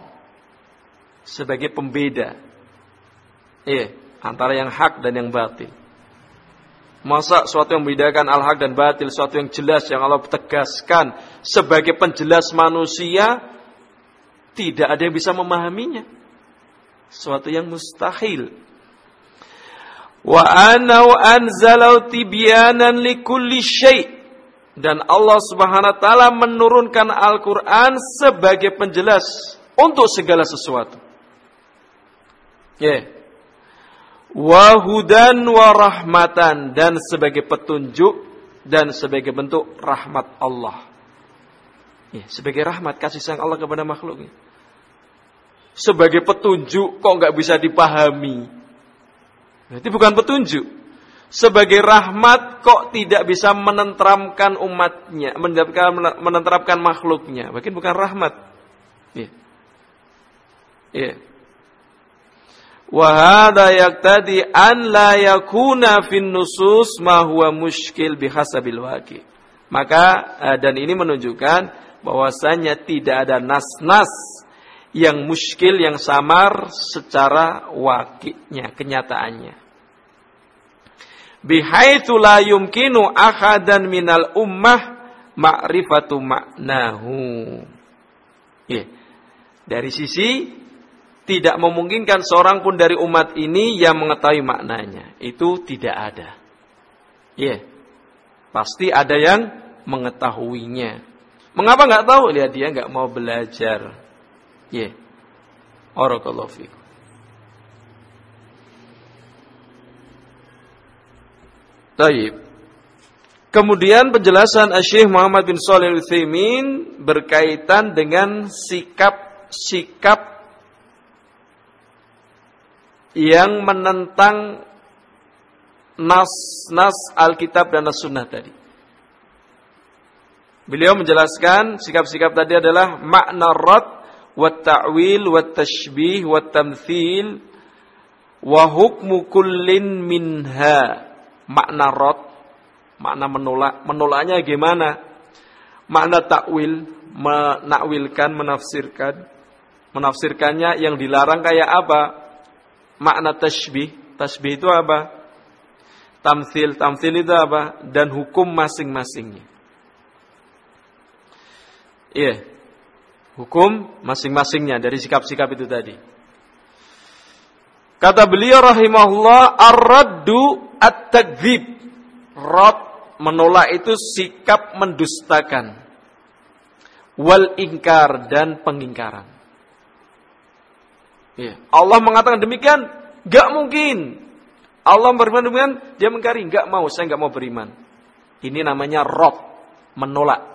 Sebagai pembeda. Iya, antara yang hak dan yang batil. Masa suatu yang membedakan al-haq dan batil, suatu yang jelas yang Allah tegaskan sebagai penjelas manusia, tidak ada yang bisa memahaminya suatu yang mustahil. Wa anau anzalau tibyanan likulli syai' dan Allah Subhanahu wa taala menurunkan Al-Qur'an sebagai penjelas untuk segala sesuatu. Ya. Yeah. Wa hudan wa rahmatan dan sebagai petunjuk dan sebagai bentuk rahmat Allah. Ya, sebagai rahmat kasih sayang Allah kepada makhluknya sebagai petunjuk kok nggak bisa dipahami. Berarti bukan petunjuk. Sebagai rahmat kok tidak bisa menenteramkan umatnya, menenteramkan makhluknya. Mungkin bukan rahmat. Ya. Ya. Wahada yaktadi an la yakuna fin nusus ma huwa muskil bihasabil waqi. Maka eh, dan ini menunjukkan bahwasanya tidak ada nas-nas yang muskil, yang samar secara wakilnya, kenyataannya. Bihaitsu la yumkinu ahadan minal ummah ma'rifatu maknahu. Ya. Dari sisi tidak memungkinkan seorang pun dari umat ini yang mengetahui maknanya. Itu tidak ada. Ya. Pasti ada yang mengetahuinya. Mengapa nggak tahu? Lihat dia nggak mau belajar. Ya. Barakallahu fikum. Taib. Kemudian penjelasan Syekh Muhammad bin Shalih Al-Utsaimin berkaitan dengan sikap-sikap yang menentang nas-nas Alkitab dan As-Sunnah tadi. Beliau menjelaskan sikap-sikap tadi adalah makna rad wa ta'wil wa tashbih wa tamthil wa hukmu kullin minha. Makna rad Makna menolak, menolaknya gimana? Makna takwil, menakwilkan, menafsirkan. Menafsirkannya yang dilarang kayak apa? Makna tasbih, tasbih itu apa? Tamthil, tamthil itu apa? Dan hukum masing-masingnya. Iya. Yeah. Hukum masing-masingnya dari sikap-sikap itu tadi. Kata beliau rahimahullah ar-raddu at-takdzib. Rad menolak itu sikap mendustakan wal ingkar dan pengingkaran. Ya. Allah mengatakan demikian, gak mungkin. Allah beriman demikian, dia mengkari, gak mau, saya gak mau beriman. Ini namanya rob, menolak.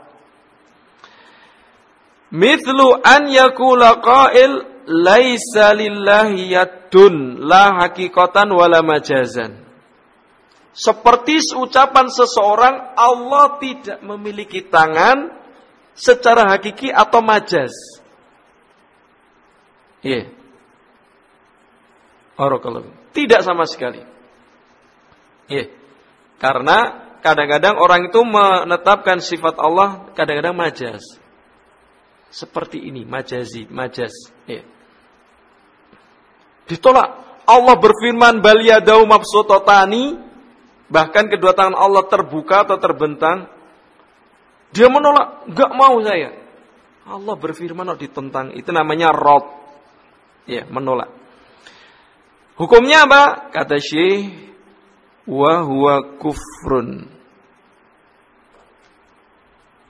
Mithlu an yakula qail laisa lillahi yadun la hakikatan wala majazan. Seperti ucapan seseorang Allah tidak memiliki tangan secara hakiki atau majaz. Iya. Yeah. Tidak sama sekali. Iya. Yeah. Karena kadang-kadang orang itu menetapkan sifat Allah kadang-kadang majaz. Seperti ini, majazi, majaz. Yeah. Ditolak. Allah berfirman bal Bahkan kedua tangan Allah terbuka atau terbentang. Dia menolak, nggak mau saya. Allah berfirman oh, ditentang. Itu namanya rot. Ya, menolak. Hukumnya apa? Kata Syekh, wa huwa kufrun.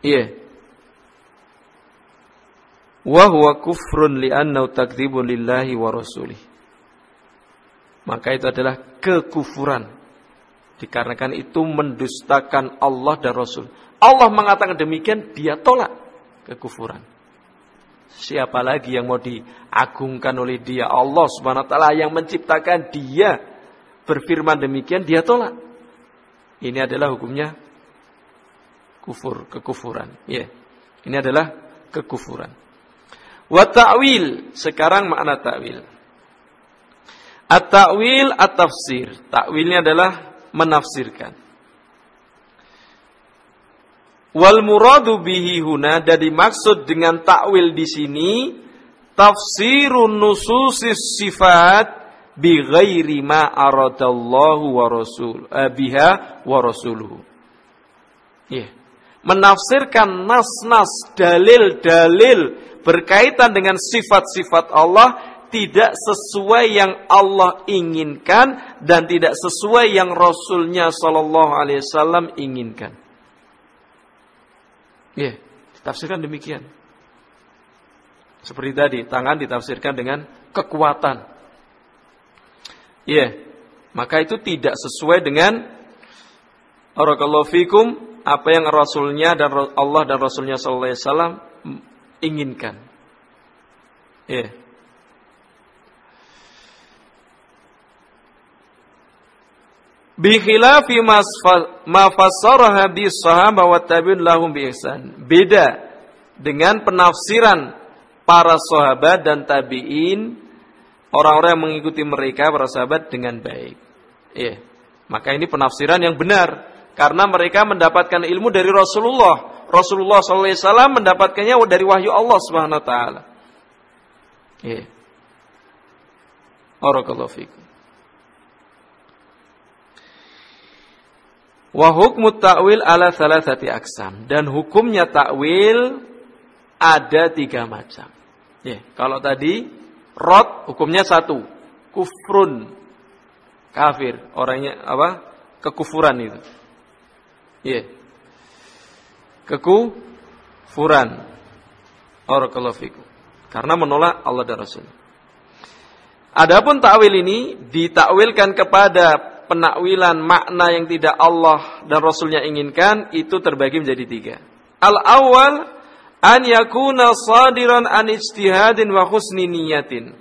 Iya. Wa huwa kufrun li'annahu takdzibun lillahi wa. Maka itu adalah kekufuran Dikarenakan itu mendustakan Allah dan Rasul. Allah mengatakan demikian, dia tolak kekufuran. Siapa lagi yang mau diagungkan oleh dia? Allah subhanahu wa ta'ala yang menciptakan dia. Berfirman demikian, dia tolak. Ini adalah hukumnya kufur, kekufuran. Ya. Yeah. Ini adalah kekufuran. Wa ta'wil. Sekarang makna ta'wil. At-ta'wil at-tafsir. Ta'wilnya adalah menafsirkan. Wal muradu bihi huna dan dimaksud dengan takwil di sini tafsirun nususis sifat bi ghairi ma aradallahu wa rasul eh, biha wa rasuluhu. Yeah. Menafsirkan nas-nas dalil-dalil berkaitan dengan sifat-sifat Allah tidak sesuai yang Allah inginkan dan tidak sesuai yang Rasulnya Shallallahu Alaihi Wasallam inginkan. Ya, yeah, ditafsirkan demikian. Seperti tadi, tangan ditafsirkan dengan kekuatan. Ya, yeah, maka itu tidak sesuai dengan Barakallahu fikum apa yang Rasulnya dan Allah dan Rasulnya Sallallahu Alaihi Wasallam inginkan. Ya. Yeah. Bi khilafi ma fassaraha wa tabi'in lahum bi ihsan. Beda dengan penafsiran para sahabat dan tabi'in orang-orang yang mengikuti mereka para sahabat dengan baik. Iya. Maka ini penafsiran yang benar karena mereka mendapatkan ilmu dari Rasulullah. Rasulullah SAW mendapatkannya dari wahyu Allah Subhanahu wa taala. Iya. Barakallahu fikum. Wa hukmu ta'wil ala aksam. Dan hukumnya ta'wil ada tiga macam. Ya, kalau tadi rot hukumnya satu, kufrun kafir, orangnya apa? kekufuran itu. Ya. Kekufuran. Barakallahu Karena menolak Allah dan Rasul. Adapun takwil ini ditakwilkan kepada penakwilan makna yang tidak Allah dan Rasulnya inginkan itu terbagi menjadi tiga. Al awal an yakuna sadiran an ijtihadin wa husni niyatin.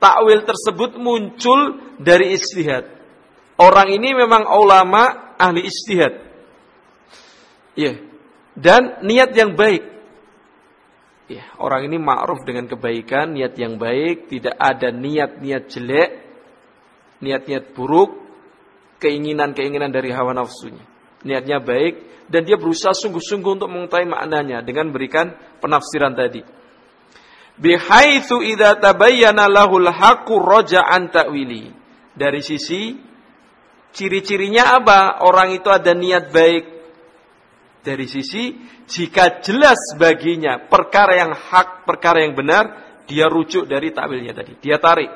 Takwil tersebut muncul dari istihad. Orang ini memang ulama ahli istihad. Ya. Dan niat yang baik. Ya, orang ini ma'ruf dengan kebaikan, niat yang baik, tidak ada niat-niat jelek, niat-niat buruk, keinginan-keinginan dari hawa nafsunya. Niatnya baik dan dia berusaha sungguh-sungguh untuk mengetahui maknanya dengan berikan penafsiran tadi. Bihaitsu idza tabayyana lahul haqqu raja'an ta'wili. Dari sisi ciri-cirinya apa? Orang itu ada niat baik. Dari sisi jika jelas baginya perkara yang hak, perkara yang benar, dia rujuk dari takwilnya tadi. Dia tarik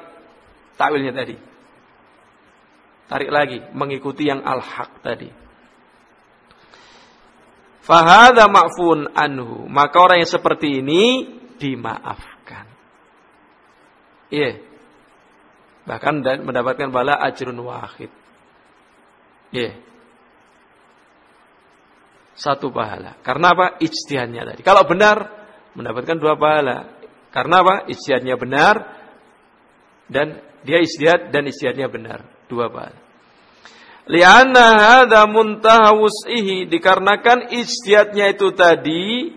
takwilnya tadi. Tarik lagi, mengikuti yang al-haq tadi. Fahada ma'fun anhu. Maka orang yang seperti ini dimaafkan. Iya. Yeah. Bahkan mendapatkan bala ajrun wahid. Iya. Yeah satu pahala. Karena apa? Ijtihadnya tadi. Kalau benar, mendapatkan dua pahala. Karena apa? Ijtihadnya benar dan dia ijtihad dan ijtihadnya benar. Dua pahala. Lianna hadza muntaha wus'ihi dikarenakan ijtihadnya itu tadi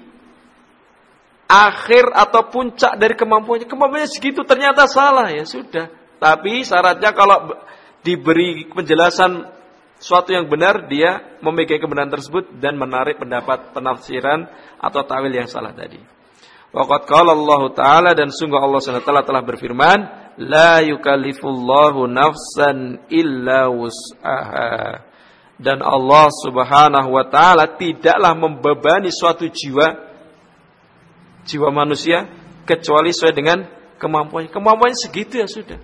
akhir atau puncak dari kemampuannya. Kemampuannya segitu ternyata salah ya sudah. Tapi syaratnya kalau diberi penjelasan suatu yang benar dia memegang kebenaran tersebut dan menarik pendapat penafsiran atau tawil yang salah tadi. Waqat qala Allah taala dan sungguh Allah SWT telah berfirman, la yukallifullahu nafsan illa wus'aha. Dan Allah Subhanahu wa taala tidaklah membebani suatu jiwa jiwa manusia kecuali sesuai dengan kemampuannya. Kemampuannya segitu ya sudah.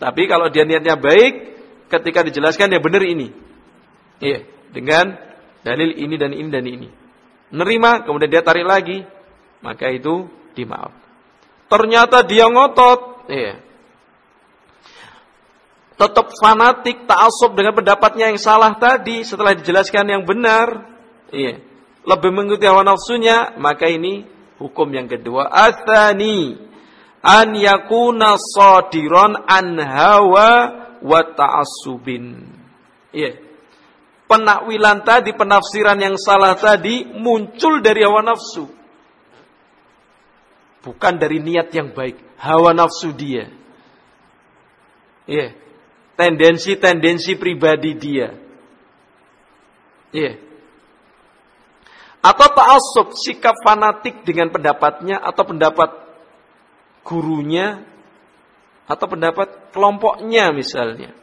Tapi kalau dia niatnya baik, ketika dijelaskan dia benar ini, Iya, dengan dalil ini dan ini dan ini. Nerima, kemudian dia tarik lagi, maka itu dimaaf. Ternyata dia ngotot, iya. Tetap fanatik, ta'asub dengan pendapatnya yang salah tadi setelah dijelaskan yang benar. Iya. Lebih mengikuti hawa nafsunya, maka ini hukum yang kedua. Athani an yakuna sadiron an hawa wa ta'assubin. Iya penakwilan tadi, penafsiran yang salah tadi muncul dari hawa nafsu. Bukan dari niat yang baik, hawa nafsu dia. Iya. Yeah. Tendensi-tendensi pribadi dia. Iya. Yeah. Atau ta'assub, sikap fanatik dengan pendapatnya atau pendapat gurunya atau pendapat kelompoknya misalnya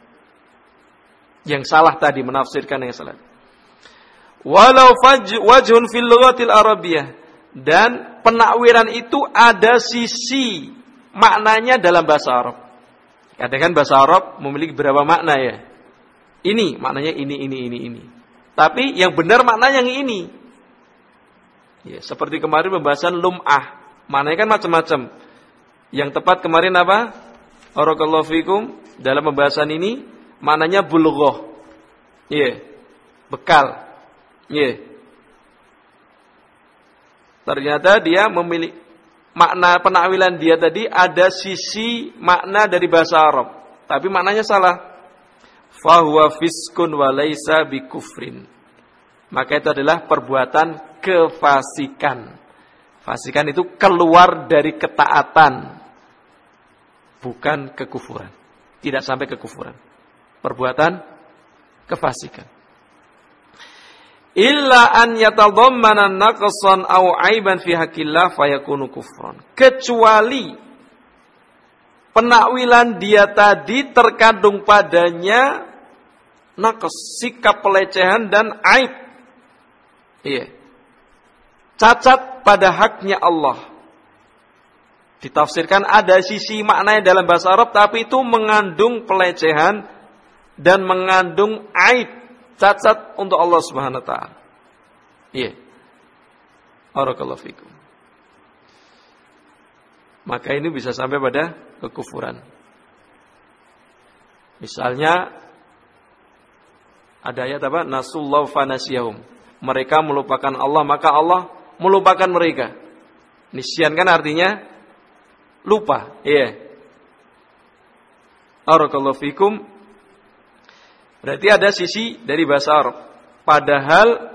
yang salah tadi menafsirkan yang salah. Walau wajhun fil lughatil arabiyah dan penakwiran itu ada sisi maknanya dalam bahasa Arab. Katakan bahasa Arab memiliki berapa makna ya? Ini maknanya ini ini ini ini. Tapi yang benar maknanya yang ini. Ya, seperti kemarin pembahasan lum'ah. Maknanya kan macam-macam. Yang tepat kemarin apa? Barakallahu fikum dalam pembahasan ini maknanya bulghah. Iya. Bekal. Iya. Ternyata dia memilih makna penakwilan dia tadi ada sisi makna dari bahasa Arab, tapi maknanya salah. Fahuwa fiskun wa laisa bikufrin. Maka itu adalah perbuatan kefasikan. Fasikan itu keluar dari ketaatan, bukan kekufuran. Tidak sampai kekufuran perbuatan kefasikan. Illa an yatadammana naqsan aw aiban fi haqqillah fayakunu kufran. Kecuali penakwilan dia tadi terkandung padanya naqs, sikap pelecehan dan aib. Iya. Cacat pada haknya Allah. Ditafsirkan ada sisi maknanya dalam bahasa Arab tapi itu mengandung pelecehan dan mengandung aib cacat untuk Allah Subhanahu wa taala. Iya. Barakallahu fikum. Maka ini bisa sampai pada kekufuran. Misalnya Ada ayat apa? Nasullahu fanasiyahum. Mereka melupakan Allah, maka Allah melupakan mereka. Nisyan kan artinya lupa. Iya. Barakallahu fikum. Berarti ada sisi dari bahasa Arab. Padahal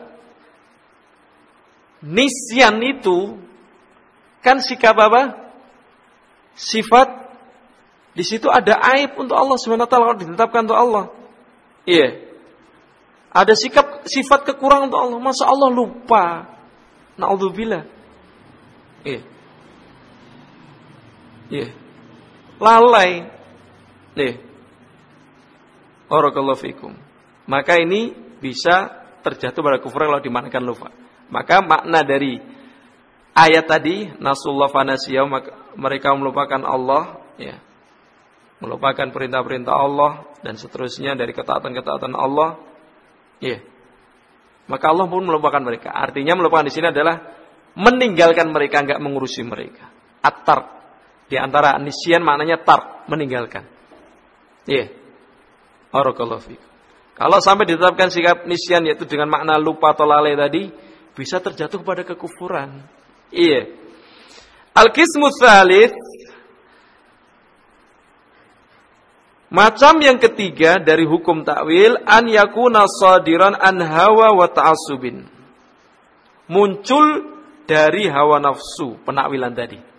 nisyan itu kan sikap apa? Sifat di situ ada aib untuk Allah Subhanahu wa taala ditetapkan untuk Allah. Iya. Ada sikap sifat kekurangan untuk Allah. Masa Allah lupa? Na'udzubillah. Iya. Iya. Lalai. Iya. Barakallahu fikum. Maka ini bisa terjatuh pada kufur kalau dimanakan lupa. Maka makna dari ayat tadi nasullah fanasiyah mereka melupakan Allah ya. Melupakan perintah-perintah Allah dan seterusnya dari ketaatan-ketaatan Allah Iya. Maka Allah pun melupakan mereka. Artinya melupakan di sini adalah meninggalkan mereka, enggak mengurusi mereka. Atar di antara nisyan maknanya tar, meninggalkan. Iya. Barakallahu Kalau sampai ditetapkan sikap nisyan yaitu dengan makna lupa atau lalai tadi, bisa terjatuh pada kekufuran. Iya. Al-qismu Macam yang ketiga dari hukum takwil an yakuna sadiran an hawa wa ta'assubin. Muncul dari hawa nafsu penakwilan tadi.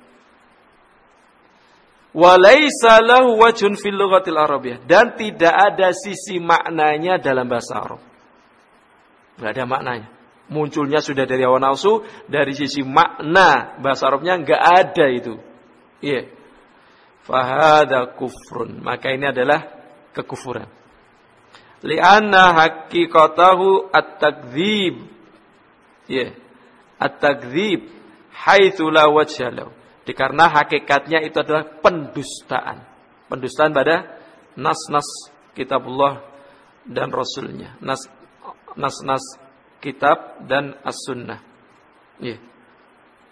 Walaysa lahu wajhun fil lughatil arabiyyah dan tidak ada sisi maknanya dalam bahasa Arab. Tidak ada maknanya. Munculnya sudah dari hawa nafsu, dari sisi makna bahasa Arabnya enggak ada itu. Iya. Yeah fahada kufrun maka ini adalah kekufuran lianna hakikatahu at-takdzib ya yeah. at-takdzib haitsu la wajha Dikarena hakikatnya itu adalah pendustaan. Pendustaan pada nas-nas kitabullah dan rasulnya. Nas nas-nas kitab dan as-sunnah. Yeah.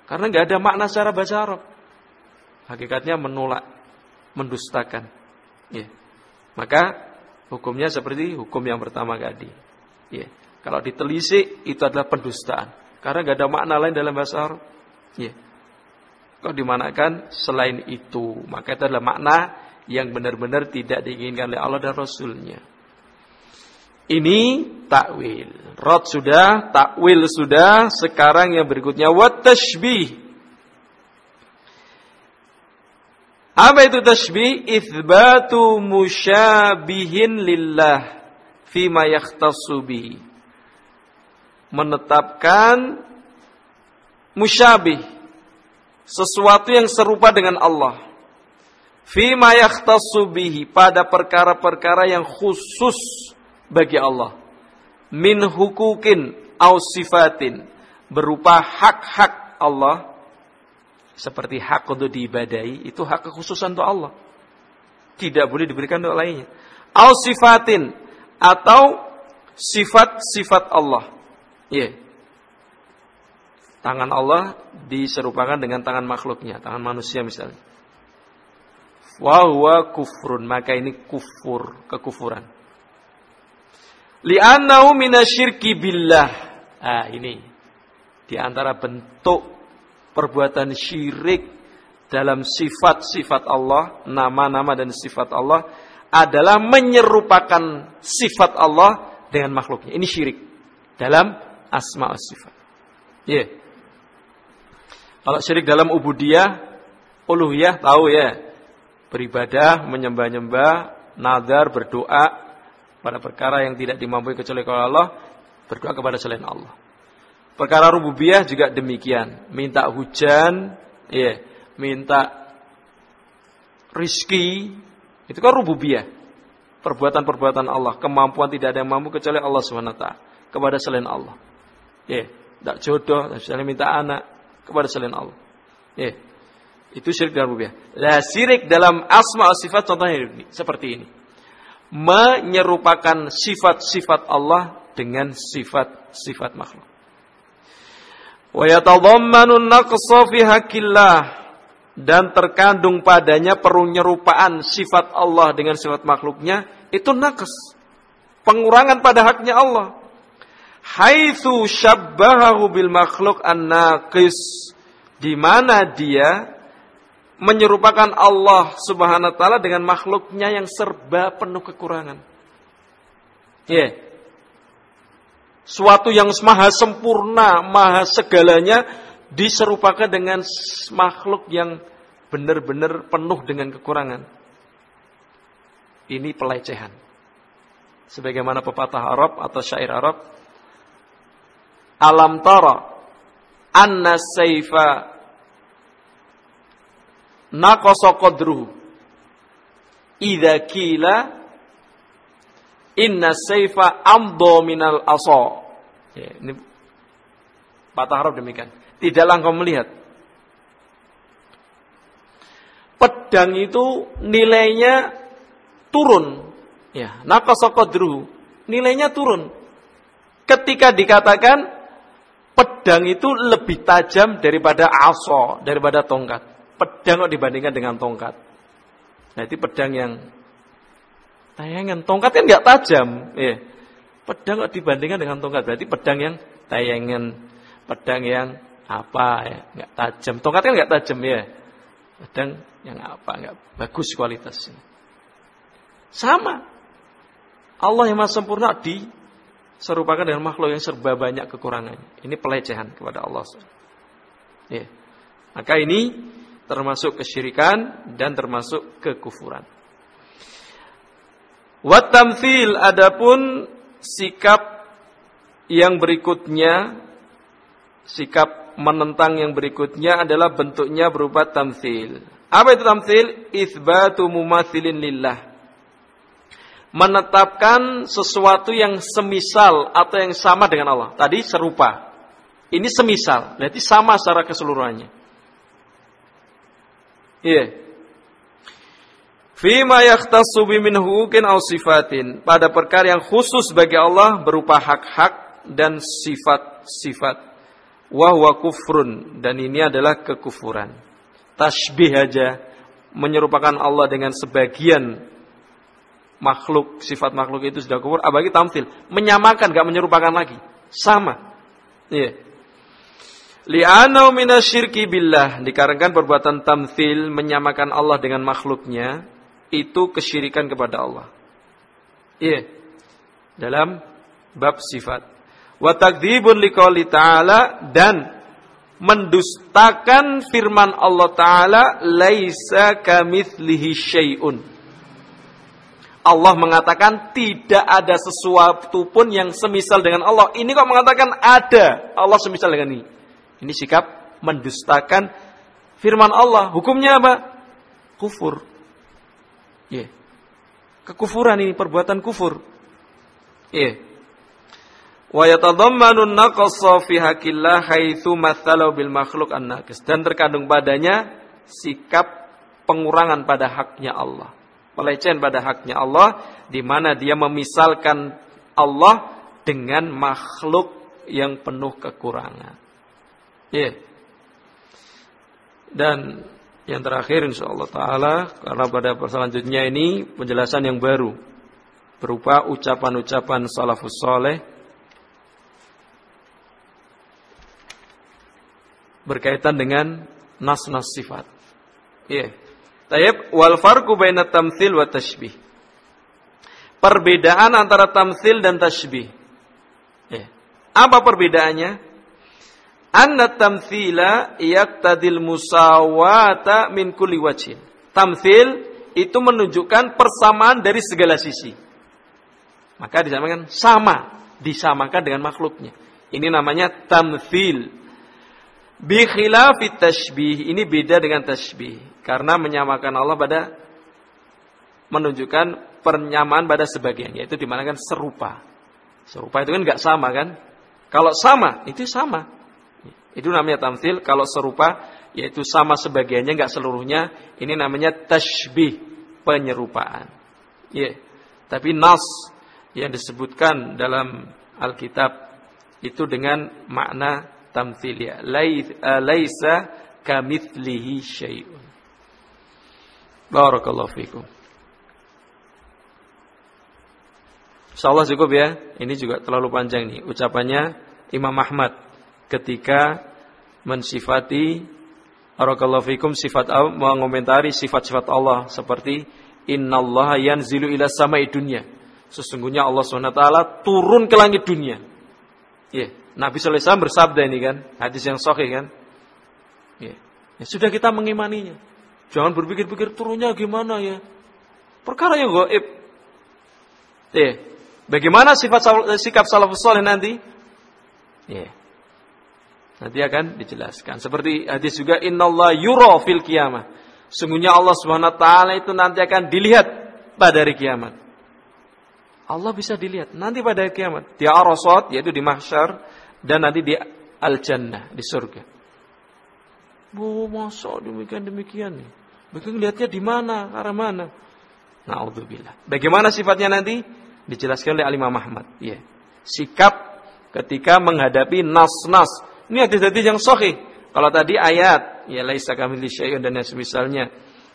Karena nggak ada makna secara bahasa Arab. Hakikatnya menolak mendustakan. Ya. Maka hukumnya seperti hukum yang pertama tadi. Ya. Kalau ditelisik itu adalah pendustaan. Karena nggak ada makna lain dalam bahasa Arab. Ya. Kalau dimanakan selain itu, maka itu adalah makna yang benar-benar tidak diinginkan oleh Allah dan Rasulnya. Ini takwil. Rod sudah, takwil sudah. Sekarang yang berikutnya wat tashbih. Apa itu tasbih? Itsbatu musyabihin lillah fima yakhtassu. Menetapkan musyabih sesuatu yang serupa dengan Allah. Fima yakhtassu bihi pada perkara-perkara yang khusus bagi Allah. Min hukukin au sifatin berupa hak-hak Allah seperti hak untuk diibadahi itu hak kekhususan untuk Allah. Tidak boleh diberikan untuk lainnya. Al sifatin atau sifat-sifat Allah. Iya. Yeah. Tangan Allah diserupakan dengan tangan makhluknya, tangan manusia misalnya. Wahwa kufrun, maka ini kufur, kekufuran. Li'annahu minasyirki billah. Ah, ini di antara bentuk perbuatan syirik dalam sifat-sifat Allah, nama-nama dan sifat Allah adalah menyerupakan sifat Allah dengan makhluknya. Ini syirik dalam asma sifat. Ya. Yeah. Kalau syirik dalam ubudiyah, uluhiyah tahu ya. Beribadah, menyembah-nyembah, nadar, berdoa pada perkara yang tidak dimampu kecuali kalau Allah, berdoa kepada selain Allah. Perkara rububiyah juga demikian. Minta hujan, ya, minta rizki, itu kan rububiyah. Perbuatan-perbuatan Allah, kemampuan tidak ada yang mampu kecuali Allah SWT kepada selain Allah. Ya, tidak jodoh, misalnya minta anak kepada selain Allah. Ya, itu syirik dalam rububiyah. Lah syirik dalam asma sifat contohnya ini, seperti ini. Menyerupakan sifat-sifat Allah dengan sifat-sifat makhluk. Wa yatadhammanu naqsa fi haqqillah dan terkandung padanya perunyerupaan sifat Allah dengan sifat makhluknya itu naqs. pengurangan pada haknya Allah. Haitsu syabbahahu bil makhluk an-naqis di mana dia menyerupakan Allah Subhanahu wa taala dengan makhluknya yang serba penuh kekurangan. Ya. Yeah. Suatu yang maha sempurna, maha segalanya diserupakan dengan makhluk yang benar-benar penuh dengan kekurangan. Ini pelecehan. Sebagaimana pepatah Arab atau syair Arab, alam tara anna saifa naqasa qadruhu. Idza kila inna saifa amdo minal asa. Ya, ini patah Arab demikian. Tidaklah engkau melihat. Pedang itu nilainya turun. Ya naqasa qadruhu. Nilainya turun. Ketika dikatakan pedang itu lebih tajam daripada aso, daripada tongkat. Pedang kok dibandingkan dengan tongkat. Nah, itu pedang yang tayangan. Tongkat kan nggak tajam, ya. Pedang kok dibandingkan dengan tongkat, berarti pedang yang tayangan, pedang yang apa ya, nggak tajam. Tongkat kan nggak tajam ya. Pedang yang apa, nggak bagus kualitasnya. Sama. Allah yang maha sempurna di serupakan dengan makhluk yang serba banyak kekurangannya. Ini pelecehan kepada Allah. Ya. Maka ini termasuk kesyirikan dan termasuk kekufuran. Watamfil adapun sikap yang berikutnya sikap menentang yang berikutnya adalah bentuknya berupa tamthil. Apa itu tamthil? Itsbatu mumathilin lillah menetapkan sesuatu yang semisal atau yang sama dengan Allah. Tadi serupa. Ini semisal, berarti sama secara keseluruhannya. Iya. Yeah. Fima yakhtassu min aw sifatin. Pada perkara yang khusus bagi Allah berupa hak-hak dan sifat-sifat. Wa huwa kufrun dan ini adalah kekufuran. Tasbih aja menyerupakan Allah dengan sebagian makhluk, sifat makhluk itu sudah kufur, apalagi tamtil, menyamakan, gak menyerupakan lagi, sama. Iya. Li'anau minasyirki billah, dikarenakan perbuatan tamtil menyamakan Allah dengan makhluknya, itu kesyirikan kepada Allah. Iya. Dalam bab sifat. Wa takdzibun liqouli ta'ala dan mendustakan firman Allah taala laisa kamitslihi syai'un Allah mengatakan tidak ada sesuatu pun yang semisal dengan Allah. Ini kok mengatakan ada Allah semisal dengan ini. Ini sikap mendustakan firman Allah. Hukumnya apa? Kufur. Ya. Yeah. Kekufuran ini perbuatan kufur. Ya. Yeah. Wa yatadammanu naqassa fi haqqillah haitsu mathalu bil makhluk an Dan terkandung padanya sikap pengurangan pada haknya Allah pelecehan pada haknya Allah di mana dia memisalkan Allah dengan makhluk yang penuh kekurangan. Ya. Yeah. Dan yang terakhir insyaallah taala karena pada selanjutnya ini penjelasan yang baru berupa ucapan-ucapan salafus soleh berkaitan dengan nas-nas sifat. Yeah. Tayyib wal farqu baina tamtsil wa tashbih. Perbedaan antara tamtsil dan tashbih. Ya. Apa perbedaannya? Anna tamthila yaqtadil musawata min kulli wajhin. Tamthil itu menunjukkan persamaan dari segala sisi. Maka disamakan sama, disamakan dengan makhluknya. Ini namanya tamthil. Bi khilafit tashbih, ini beda dengan tashbih. Karena menyamakan Allah pada menunjukkan pernyamaan pada sebagian, yaitu di mana kan serupa. Serupa itu kan nggak sama kan? Kalau sama, itu sama. Itu namanya tamthil. Kalau serupa, yaitu sama sebagiannya, nggak seluruhnya. Ini namanya tashbih, penyerupaan. Ya. Tapi nas yang disebutkan dalam Alkitab itu dengan makna tamthil ya. Laisa kamithlihi syai'un. Barakallahu fikum. Insyaallah cukup ya. Ini juga terlalu panjang nih ucapannya Imam Ahmad ketika mensifati Barakallahu fikum sifat mengomentari sifat-sifat Allah seperti innallaha yanzilu ila samai dunya. Sesungguhnya Allah SWT turun ke langit dunia. Ya. Nabi sallallahu alaihi bersabda ini kan, hadis yang sahih kan. Ya. Ya sudah kita mengimaninya. Jangan berpikir-pikir turunnya gimana ya. Perkara yang gaib. Ya. Yeah. Bagaimana sifat sikap salafus saleh nanti? Ya. Nanti akan dijelaskan. Seperti hadis juga innallah yura fil kiamah. Sungguhnya Allah taala itu nanti akan dilihat pada hari kiamat. Allah bisa dilihat nanti pada hari kiamat. Di Arasat yaitu di mahsyar dan nanti di al-jannah di surga. Bu, masa demikian demikian nih. Bagaimana lihatnya di mana, arah mana? Nauzubillah. Bagaimana sifatnya nanti? Dijelaskan oleh Alimah Muhammad. Ya. Sikap ketika menghadapi nas-nas ini hadis-hadis yang sahih. Kalau tadi ayat, ya laisa kamili syai'un dan yang semisalnya.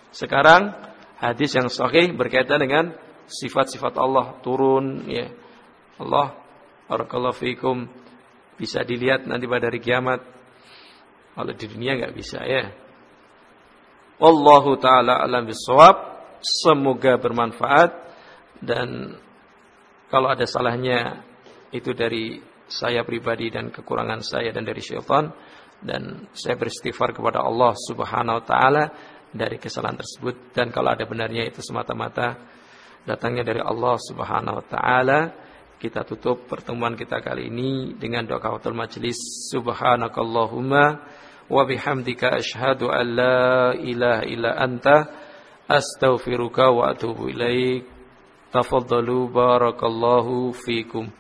Sekarang hadis yang sahih berkaitan dengan sifat-sifat Allah turun ya. Allah barakallahu fikum bisa dilihat nanti pada hari kiamat. Kalau di dunia nggak bisa ya. Wallahu taala alam bisawab. Semoga bermanfaat. Dan kalau ada salahnya itu dari saya pribadi dan kekurangan saya dan dari syaitan. Dan saya beristighfar kepada Allah Subhanahu wa taala dari kesalahan tersebut. Dan kalau ada benarnya itu semata-mata datangnya dari Allah Subhanahu wa taala. Kita tutup pertemuan kita kali ini dengan doa kafatul majlis. Subhanakallahumma wa bihamdika asyhadu an la ilaha illa anta astaghfiruka wa atubu ilaik. Tafaddalu barakallahu fikum